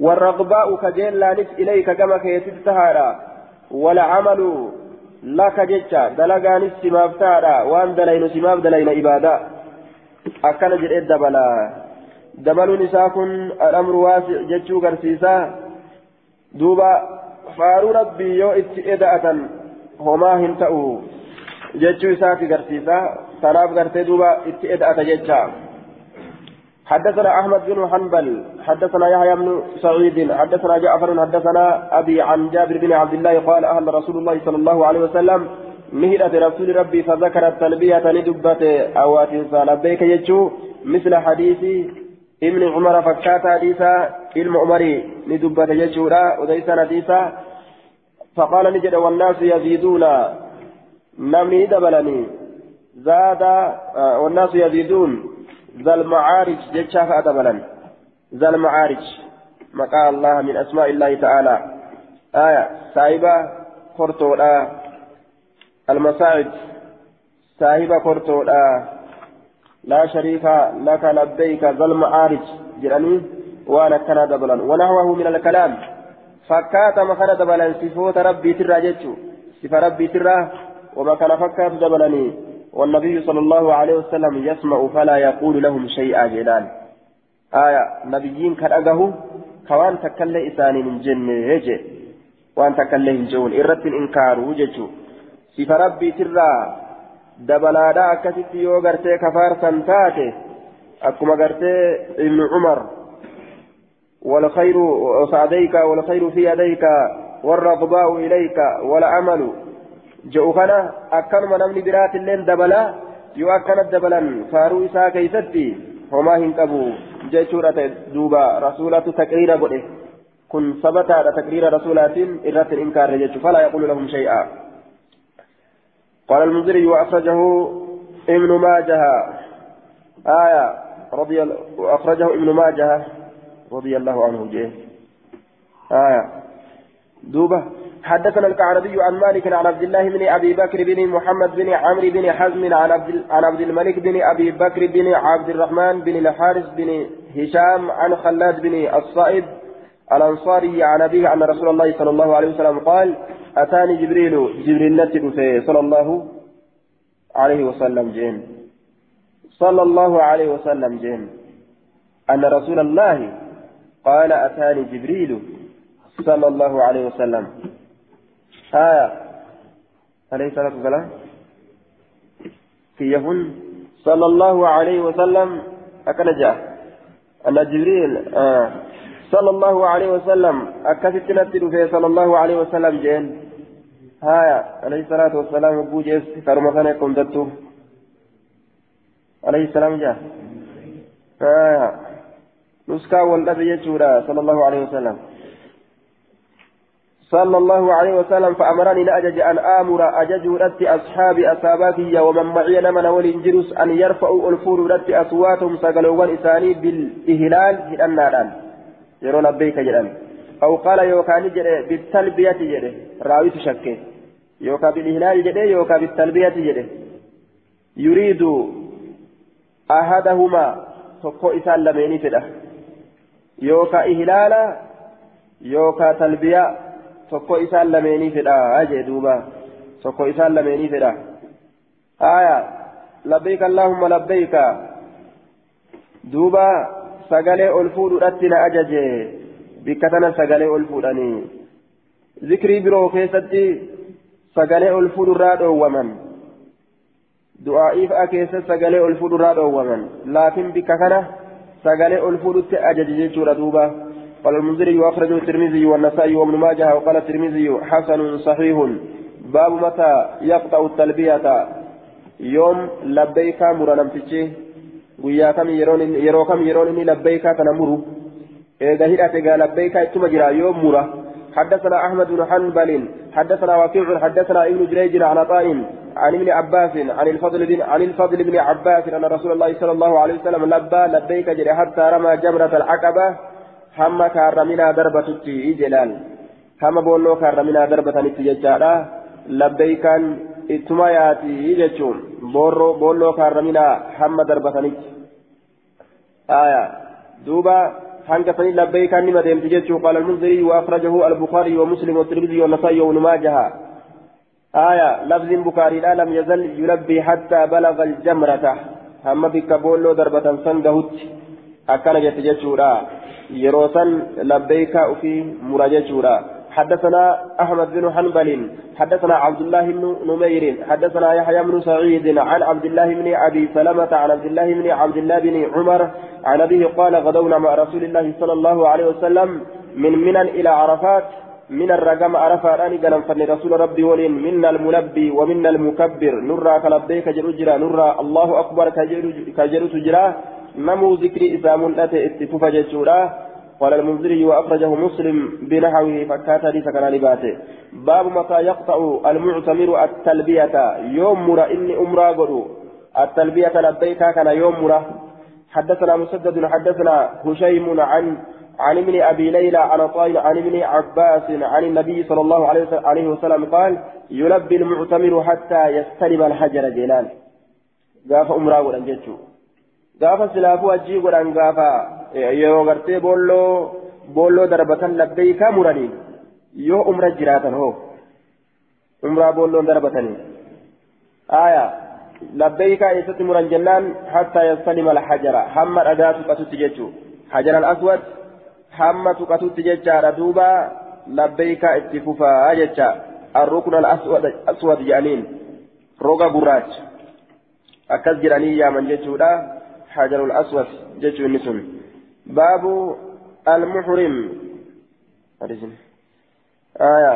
والرغباء كجيل لانت إليك كما كيتب سهارا والعمل لك جتشا دلقان السماب تارا وأن دلين سماب دلين إبادة. أكن جئت دبلا دبل نساكن الأمر واسع جتشو قرسيسا دوبا فارو ربي يو اتئدأة هما هنتأو جتشو إساك قرسيسا تناف قرسي دوبا اتئدأة جتشا حدثنا أحمد بن حنبل حدثنا يحيى بن سعيد حدثنا جعفر حدثنا أبي عن جابر بن عبد الله قال أهل رسول الله صلى الله عليه وسلم مهلة رسول ربي فذكر التلبية ندبت أوات لبيك يجو مثل حديث ابن عمر فكات حديثا علم عمري ندبت يجورا وديسا حديثا. فقال نجد والناس يزيدون. نمني دبلني. زاد آه والناس يزيدون. ذا المعارج جتشاف أدبلا ذا المعارج. مقال الله من أسماء الله تعالى. آية سايبة قرطو المساعد سايبة قرطو لا شريك لك لبيك ذا المعارج جراني وأنا كان دبلا ونحوه من الكلام فكات ما كان دبلا صفوت ربي ترى جتشو صف ربي ترى وما كان فكات دبلني والنبي صلى الله عليه وسلم يسمع فلا يقول لهم شيئا جلال آية نبيين كرأجه كوان تكلم إساني من جنة يجي وان تكلم جون إرت إنكار وجتشو ربي ترى dabalaadhaa akkasitti yoo gartee kafaarsan taate akkuma gartee ibnu cumar والخير وسعديك والخير في يديك والرغباء إليك والعمل جئوكنا أكنما نمني برات اللين دبلا يؤكن الدبلا فارو إساء كيستي وما هنكبو جيشورة دوبا رسولة تقرير قده كن ثبت على تقرير رسولات إرات الإنكار فلا يقول لهم شيئا قال المنذري وأخرجه ابن ماجه. آية رضي وأخرجه ابن ماجه رضي الله عنه. جيه. آية. دوبة. حدثنا الكعربي عن مالك عن عبد الله بن أبي بكر بن محمد بن عمرو بن حزم عن عبد عن عبد الملك بن أبي بكر بن عبد الرحمن بن الحارث بن هشام عن خلاد بن الصائب الأنصاري عن أبيه أن رسول الله صلى الله عليه وسلم قال أتاني جبريل جبريل نتر صلى الله عليه وسلم جين. صلى الله عليه وسلم جين. أن رسول الله قال أتاني جبريل صلى الله عليه وسلم. آية عليه الصلاة والسلام في يهن صلى الله عليه وسلم أكل جاء. أن جبريل آه صلى الله عليه وسلم أكثت نتلو في صلى الله عليه وسلم جين هايا عليه الصلاة والسلام أبو جيس كرمثنا يكون دتو عليه السلام جاء هايا نسكا والنبي يجورا صلى الله عليه وسلم صلى الله عليه وسلم فأمرني لأجج أن آمر أجج رت أصحاب أصاباتي ومن معي لمن ولنجرس أن يرفعوا الفور رت أصواتهم سقلوا إساني بالإهلال في النار yeroo labbeeyka jedhan aw qaala yookaan jedhe bittalbiyati jedhe raawitu shakke yookaan bilihlaali jedhe yookaan bittalbiyati jedhe yuriidu ahadahumaa tokko isaan lameenii fedha yookaan ihlaala yookaan talbiyaa tokko isaan lameenii fedha jee duuba tokko isaan lameenii fedha aya لبيك اللهم لبيك دوبا سقالي ألفود أتنا أججي بكتنا سقالي ألفود أني ذكري برو كيستي سقالي ألفود الراد ومن دعائي فأكيس سقالي ألفود الراد ومن لكن بكتنا سقالي ألفود أججي جورا دوبا قال المنذري وأخرجه الترمذي والنسائي وابن ماجه وقال الترمذي حسن صحيح باب متى يقطع التلبية يوم لبيك مرنمتشي guyyaa kam yeroo kam yeroon inni labbeeykaa kana muru eega hidhate gaa labbeeykaa ittuma jira yoo mura حدثنا أحمد بن حنبل حدثنا وكيع حدثنا ابن جريج عن عطاء عن ابن عباس عن الفضل بن عن الفضل بن عباس أن رسول الله صلى الله عليه وسلم لبى لبيك جري حتى رمى جمرة العقبة هم كارمنا دربة جلال هم بولو كارمنا دربة نتيجة لبيكا ittuma yaati jechuun boolloo kaarraminaa hamma darbatanitti. Aya duuba hanga sanii labbeeykaan nima deemti jechuu qaala almunzirii waafrajahu albukaarii ومسلم والترمذي والنسائي وابن ماجه. آية. لفظ بكاري لا لم يزل يلبي حتى بلغ الجمرة. هم بك بولو ضربة سندهت أكان جت جتشورا يروسا لبيك في مرجتشورا حدثنا أحمد بن حنبل حدثنا عبد الله بن نمير حدثنا يحيى بن سعيد عن عبد الله بن أبي سلمة عن عبد الله بن عبد الله بن عمر عن أبيه قال غدونا مع رسول الله صلى الله عليه وسلم من منى إلى عرفات من الرقم عرفات أني قال فن رسول ربي ولين منا الملبي ومنا المكبر نرى كلبيك جرجرا نرى الله أكبر كجر تجرا نمو ذكر إسام الأتي اتفوف جرجرا قال المنذري وأخرجه مسلم بنحوه فكات حديث كان لباته باب متى يقطع المعتمر التلبية. يوم مرة إني أمرا قدو. التلبية لبيك كان يوم مرة. حدثنا مسدد حدثنا هشيم عن عن ابن أبي ليلى عن طائل عن ابن عباس عن النبي صلى الله عليه وسلم قال يلبي المعتمر حتى يستلم الحجر جلال قاف أمرا قدن جتشو gaafa silaafuu ajjii yeroo gartee boolloo boolloo darbatan labbeeykaa muranii yoo umra jiraatan hoo umraa boolloon darbatanii aya labbeeykaa eessatti muran jennaan hattaa yastalima alhajara hamma dhagaa tuqatutti jechuu hajara alaswad hamma tuqatutti jechaadha duuba labbeeykaa itti fufaa jecha arrukna alaswad jedhaniin roga gurraacha akkas jedhanii yaaman jechuudha حجر الأسود جيش النسم باب المحرم. آية.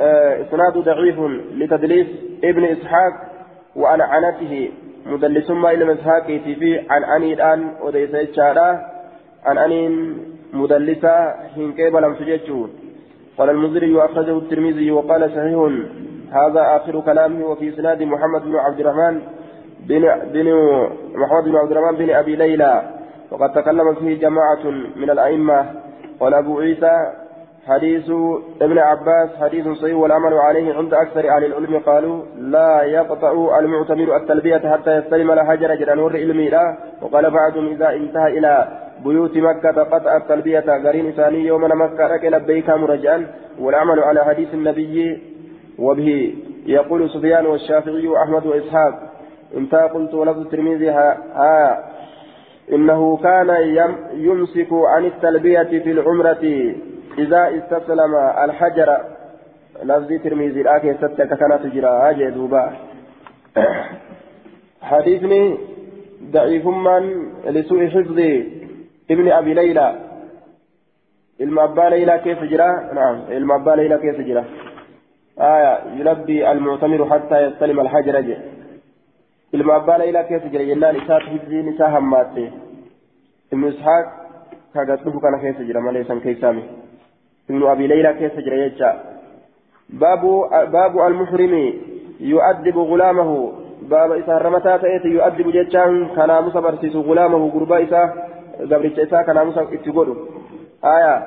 آه إسناد ضعيف لتدليس ابن إسحاق وعن عنته مدلس ما إلى إسحاق في عن أني الآن وديس إشارة عن أني مدلسة هنكيب لم قال المزري وأخرجه الترمذي وقال صحيح هذا آخر كلامه وفي إسناد محمد بن عبد الرحمن بن بن محمد بن عبد الرحمن بن أبي ليلى. وقد تكلم فيه جماعة من الأئمة قال أبو عيسى حديث ابن عباس حديث صحيح والعمل عليه عند أكثر أهل العلم قالوا لا يقطع المعتمر التلبية حتى يستلم الحجر جل نور علمي لا. وقال بعضهم إذا انتهى إلى بيوت مكة قطع التلبية قرين ثاني يوم مكة لك لبيك مرجعا والعمل على حديث النبي وبه يقول سفيان والشافعي وأحمد وإسحاق انتهى قلت ولفظ الترمذي ها إنه كان يمسك عن التلبية في العمرة إذا استسلم الحجر. لفظ الترمذي الآكي ستة كانت تجرى. هاجي دوبا. حديثني ضعيف من لسوء حفظ ابن أبي ليلى. المأبى ليلى كيف جرى؟ نعم المأبى ليلى كيف جرى؟ آية يلبي المعتمر حتى يستلم الحجر. جي. Ilma abbaa laylaa keessa jira jennaan isaatu hibziin isaa hammaatte ibnu ishaaq kaga dhufu kana keessa jira malee san keessaami ibnu abii laylaa keessa jira jecha baabu baabu almuhrimi yu'addibu gulaamahu baaba isa harramataa ta'eeti yu'addibu jechaan kanaamusa barsiisu gulaamahu gurbaa isaa gabricha isaa kanaamusa itti godhu aayaa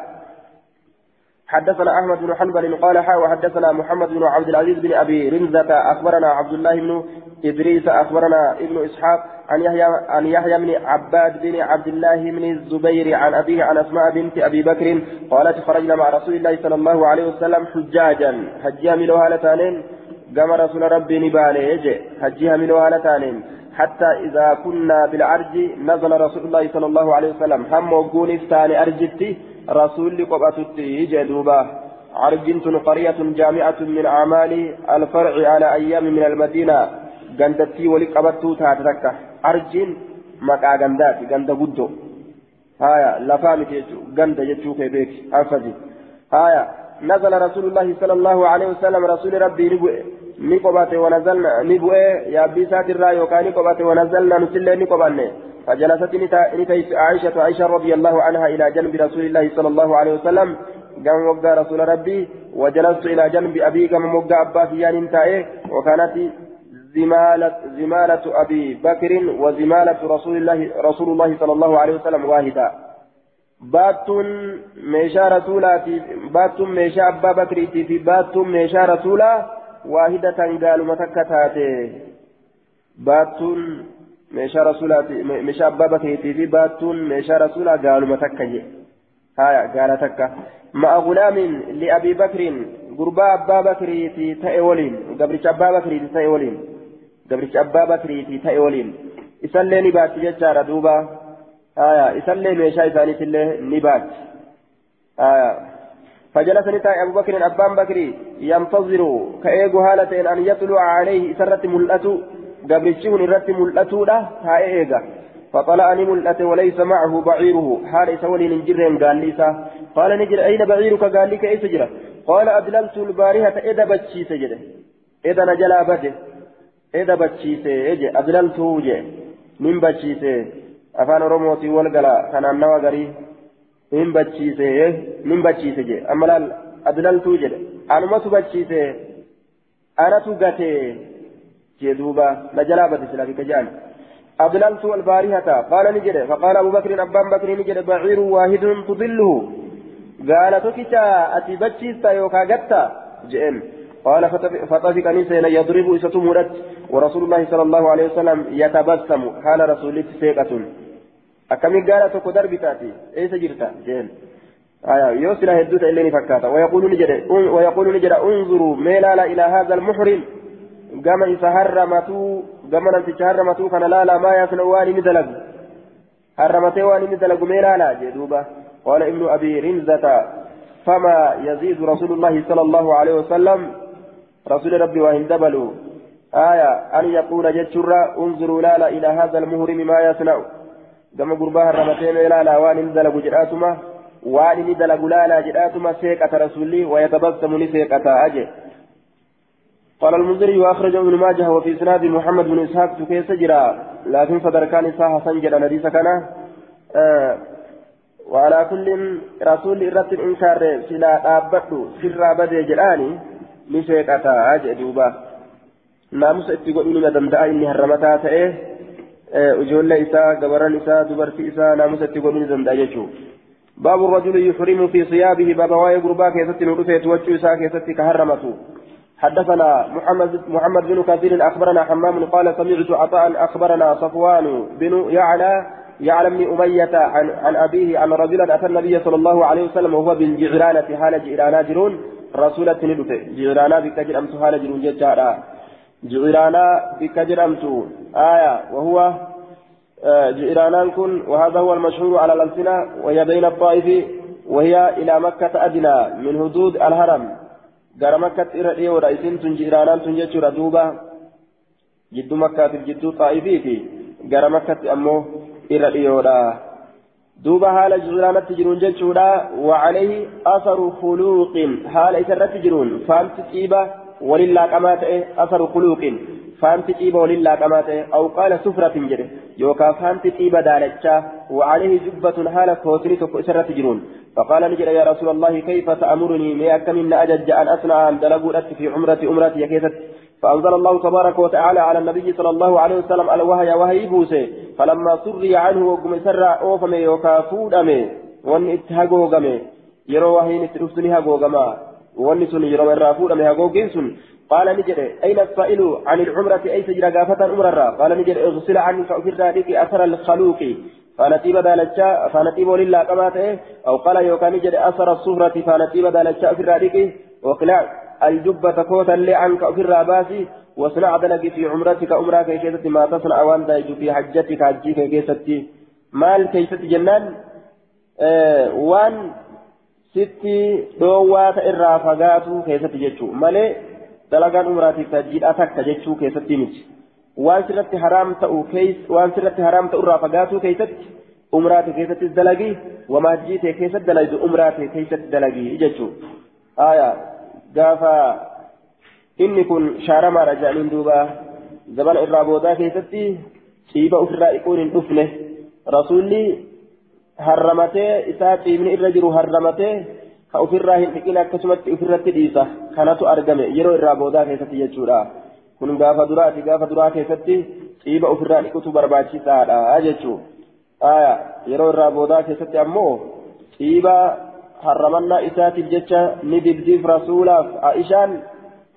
حدثنا أحمد بن حنبل قال حا وحدثنا محمد بن عبد العزيز بن أبي رمزة أخبرنا عبد الله بن إدريس أخبرنا ابن إسحاق عن يحيى عن يحيى بن عباد بن عبد الله بن الزبير عن أبيه عن أسماء بنت أبي بكر قالت خرجنا مع رسول الله صلى الله عليه وسلم حجاجا حجها من هالتانين قام رسول ربي نبالي حجها من هالتانين حتى إذا كنا بالعرج نزل رسول الله صلى الله عليه وسلم هم وقون الثاني أرجتي رسول قبأتتي جدوبا عرج قرية جامعة من أعمال الفرع على أيام من المدينة. قندتي ولقبتو تاتركة عرج مكا قنداتي قند قدو. هايا لفامت يجو قند يجو كيبيك. أنفذي هايا نزل رسول الله صلى الله عليه وسلم رسول ربي نبوئ نقبت ونزلنا نبوئ يا بيسات الرأي وكان نقبت ونزلنا نسل نقبني. فجلست نتيس عائشة عائشة رضي الله عنها إلى جنب رسول الله صلى الله عليه وسلم. قام وقع رسول ربي. وجلست إلى جنب أبي. قام وقع أبا فيان انتهى. وكانت زمالة زمالة أبي بكر وزمالة رسول الله رسول الله صلى الله عليه وسلم واحدة. باتون ميشا رسولاتي باتون ميشا أبا بكريتي في باتون ميشا رسولا واحدة قال متكتاتي. باتون ميشا رسولاتي ميشا أبا بكريتي في باتون ميشا رسولا قالوا متكتي هايا قال تكا مع غلام لأبي بكر قربا أبا بكريتي تأولين قبرش أبا بكريتي تأولين قبرش أبا بكريتي تأولين إسالي نباتي جتشارة دوبا آية إسالي ميشا إسانيت الله نبات آية فجلس نتاي أبو بكر أبان بكري ينتظر كأيغو هالة أن يطلع عليه إسرة ملأتو قبرشون إرة ملأتو له هاي فطلعني ملأت وليس معه بعيره حال سولي نجرين قال ليسا قال نجر أين بعيرك قال لك أي سجرة قال أدللت البارحة إذا بتشي سجرة إذا نجلا بده إذا بتشي سجرة أدللت وجه من بتشي أفان رموتي والقلا كان النوى قري من بتشي من بتشي سجرة أما لا أدللت وجه أنا ما تبتشي أنا تقتي جدوبا نجلا بده سلاكي كجاني. أضللت البارحة. قال نجد فقال أبو بكر أبان بكر نجد بعير واحد تضله. قال تكتا أتبتشيستا يوكا قتا. جئن. قال فطفق نسينا يضرب إستمرت ورسول الله صلى الله عليه وسلم يتبسم. قال رسول سيقة. أكمل قال تكو دربتاتي إيس جرتا. جئن. آية. يوصل هدوت إليني فكاتا. ويقول نجد ويقول نجد انظروا ميلا إلى هذا المحرم. هرمتو قام نمتش هرمتو كان لا لا ما يصنع واني مدلق هرمتي واني مدلق ميلا لا جدوبة قال ابن أبي رمزة فما يزيد رسول الله صلى الله عليه وسلم رسول ربي وإن دبلوا آية أن يقول جتشرا انظروا لا لا إلى هذا المهرم ما يصنع قام قربها هرمتي ميلا لا واني مدلق جراتما واني مدلق لا لا جراتما سيكة رسولي ويتبسم لسيكة أجي قال المنذري وأخرجه ابن ماجه وفي إسناد محمد بن إسحاق كيس جرا. لكن فدركان ساها سنجد نديس كان آه وعلى كل رسول إرت الإنكار سلا أبدو سر بدي جراني نسيقتا أجدوبا ناموس اتقول إني مدمدأ إني هرمتا تأيه ijoollee isaa gabaran isaa dubartii isaa naamusa itti godhuu ni danda'a jechuudha. باب الرجل يحرم في صيابه باب واي غربا كيستي نرفيت وجه إساء كيستي كهرمته حدثنا محمد محمد بن كثير أخبرنا حمام قال سمعت عطاء أخبرنا صفوان بن يعلى يعلى بن أمية عن, عن أبيه أن رجلا أتى النبي صلى الله عليه وسلم وهو بالجعرانة حال جعرانا جرون رسولة ندفة جعرانا بكجر أمس حال جرون ججارا جعرانا بكجر أمس. آية. وهو آه جعرانا كن. وهذا هو المشهور على الألسنة. وهي بين الطائف. وهي إلى مكة أدنى. من حدود الهرم. Gara makkatti irra dhiyoodha isin tun jiraanaan tun jechuudha duuba jidduu makkaatiif jidduu xaa'ifiiti gara makkatti ammoo irra dhiyoodha duuba haala jiraanatti jiruun jechuudha wacalayhi asaru khuluuqin haala isa irratti jiruun faamti xiiba khuluuqin faamti xiiba waliin laaqamaa ta'e aw qaala sufratin jedhe yookaan faamti xiiba daalachaa wacalayhi jubbatun haala kootini tokko isa irratti jiruun فقال نجد يا رسول الله كيف تأمرني ما أكمل أجج أن أصنع أن دلقوا في عمرة أمرتي يكيست فأنزل الله تبارك وتعالى على النبي صلى الله عليه وسلم الوهي وهي بوسي فلما سري عنه وقم سر أوفم يوكافود أمي وان اتهاقو قمي يرو وهي نترفتني وان سن يرو الرافود أمي هاقو قنسن قال نجد أين السائل عن العمرة أي سجل قافة أمرا قال نجد اغسل عنك أفر ذلك أثر الخلوق فنتيب دالتشا فنتيب لله كما أو قال يوكان جد أثر الصفرة فنتيب دالتشا في الرادق وقلع الجبة كوتا اللي عنك في الراباسي واصنع دلق في عمرتك عمرك كيستي ما تصنع وان دايج في حجتك حجيك كيستي مال كيستي جنان آه وان ستي دوات إرى فقاتو كيستي جتشو مالي دلقان عمراتك تجيد أتك جتشو كيستي مجي وان سرت حرام تأو كيس وان سرت حرام تأو إرى فقاتو كيستي umraate keessatti dalagii wamaajjii ta'e keessatti dalagdu umraate keessatti dalagii jechuun aayaa gaafa inni kun shaaramaadha jedhaniin duuba zabana irraa boodaa keessatti ciiba ofirraa dhiquun hin dhufne rasuulli harramatee isaa ciibni irra jiru harramatee ka ofirraa hin dhiqin akkasumatti ofirratti dhiisa kanatu argame yeroo irraa boodaa keessatti jechuudha kun gaafa duraati gaafa duraa keessatti ciiba ofirraa dhiqutu barbaachisaadha jechuudha. yeroo irraa boodaa keessatti ammoo ciiba harramannaa isaatiif jecha ni dibdiif rasuulaaf aishaan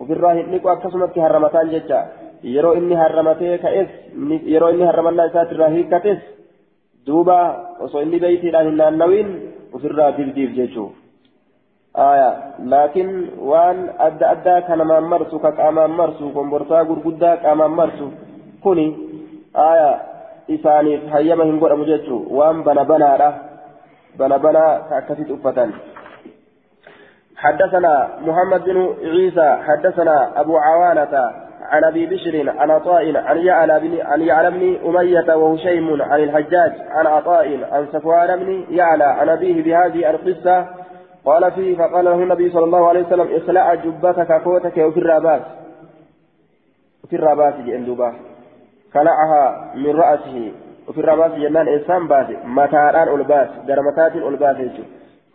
ofirraa hin dhiqu akkasumatti harramataan jecha yeroo inni harramatee ka'es yeroo inni harramannaa isaatirraa hiikkates duuba osoo inni beeytiidhaan hin naannawiin ofirraa dibdiif jechuu aya laakiin waan adda addaa ka namaan marsu ka qaamaan marsu komborsaa gurguddaa qaamaan marsu kuni aya isaaniif hayyama hin godhamu jechuun waan bana banaadha bana banaa ka akkasitti uffatan. حدثنا محمد بن عيسى حدثنا أبو عوانة عن أبي بشر عن عطاء عن يعلى بن عن يعلى بن أمية وهشيم عن الحجاج عن عطاء عن صفوان بن يعلى عن أبيه بهذه القصة. قال فيه فقال له النبي صلى الله عليه وسلم اخلع جبتك كوتك وفي الرابات. وفي الرابات جندوبا خلعها من رأسه. وفي الرأس جنان إنسان باس متاران ألباس درمتات ألباس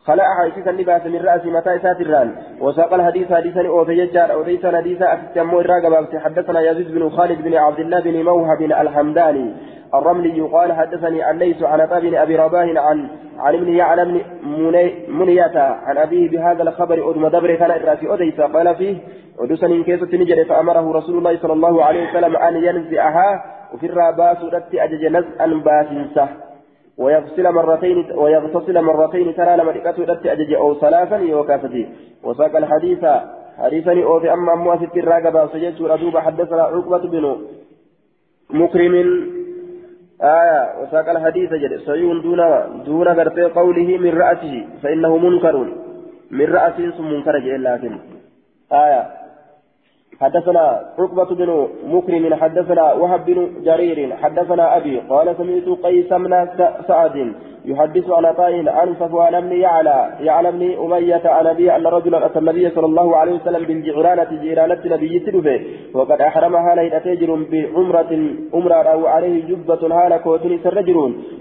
خلعها إسيسا لباس من رأس متى ساتران وساق الحديث حديثا أوفي ججار. أوديسا حديثا أتتمو الراقبة حدثنا يزيد بن خالد بن عبد الله بن موهب الحمداني. الرملي قال حدثني عن ليس عن بن أبي رباه عن عن ابن يعلم منية عن أبيه بهذا الخبر أدم دبر كان الرأس أوديسا قال فيه ودسن كيسة نجد فأمره رسول الله صلى الله عليه وسلم أن ينزعها. وفي الراباس رت أجج نزعا باسنسة. ويغسل مرتين ويغتسل مرتين ترى لما رت أجج أو ثلاثا يوكافتي وساق الحديث حديثني أو في أما أموا في الراقبة سجدت أدوب حدثنا عقبة بن مكرم. آية وساق الحديث جل سيون دون دون غرفة قوله من رأسه فإنه منكر من رأسه منكر جل لكن. آية حدثنا عقبة بن مكرم حدثنا وهب بن جرير حدثنا أبي قال سمعت قيس بن سعد يحدث عن عطاء عن صفوان بن يعلى يعلى بن أمية عن أبي أن رجلا أتى النبي صلى الله عليه وسلم بالجعرانة جيرانة نبي تلفه وقد أحرمها ليلة تجر بعمرة أمرة أو عليه جبة هال كوتني سرجل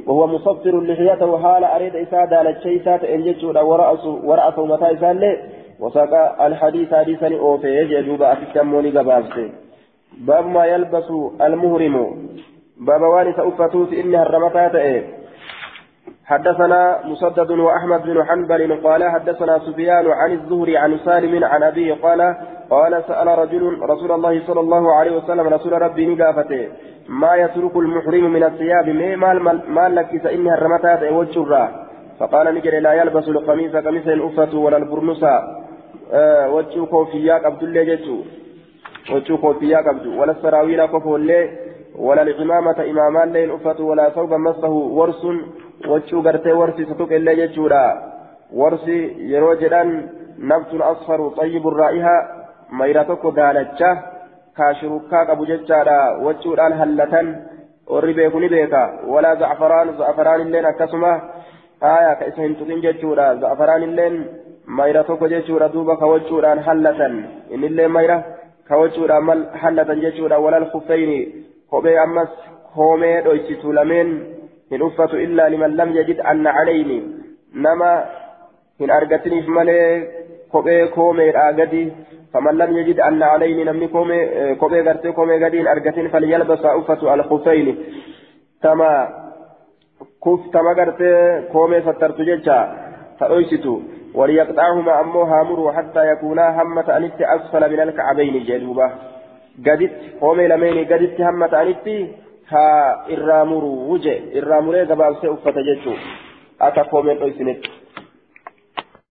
وهو مصفر لحيته هال أريد إسادة للشيسات إن جتشو ورأسه ورأسه متى إسان وساق الحديث حديثا أوفي يجوب أتكموني قبابسي. باب ما يلبس المهرم. باب وانس أفتوس إنها الرمتات إيه حدثنا مسدد وأحمد بن حنبل قال حدثنا سفيان عن الزهري عن سالم عن أبيه قال قال سأل رجل رسول الله صلى الله عليه وسلم رسول ربي نقافته ما يترك المحرم من الثياب؟ ما لك إنها الرمتات وجرا فقال نجري لا يلبس القميص قميص الأفة ولا البرنس قبض الله جتو وجه كوفيا قبض ولا السراويل كفو الله ولا الإمامة إمامان لين أفة ولا ثوب مسه ورس وجه قرتي ورسي ستوك الله جتورا ورسي يروجدان نبت أصفر طيب الرائحة ميرتك دالتشا كاشروكا قبو جتشارا وجهدان هلة warri beeku ni beeka. Walaa za'afaraan za'afaraan illeen akkasuma aya ka isa hin tuqin jechuudha. Za'afaraan illeen mayra tokko jechuudha duuba kawachuudhaan hallatan innillee mayra kawachuudhaan hallatan jechuudha walal kuffeyni kophee ammas koomee dhoysitu lameen hin uffatu illaa liman lam yajid anna calayni nama hin argatiniif malee kophee koomeedhaa gadi فمن لم يجد أن عليه نمني كومي كومي غرتي كومي غدين أرجتين فليلبس أفة الخفين تما كف تما غرتي كومي سترت جيتشا فأيستو وليقطعهما أمو هامر حتى يكونا همة أنت أسفل من الكعبين جدوبة قدت كومي لمين قدت همة أنت ها إرامر وجه إرامر قبال سيؤفة جيتشو أتا كومي أيسنت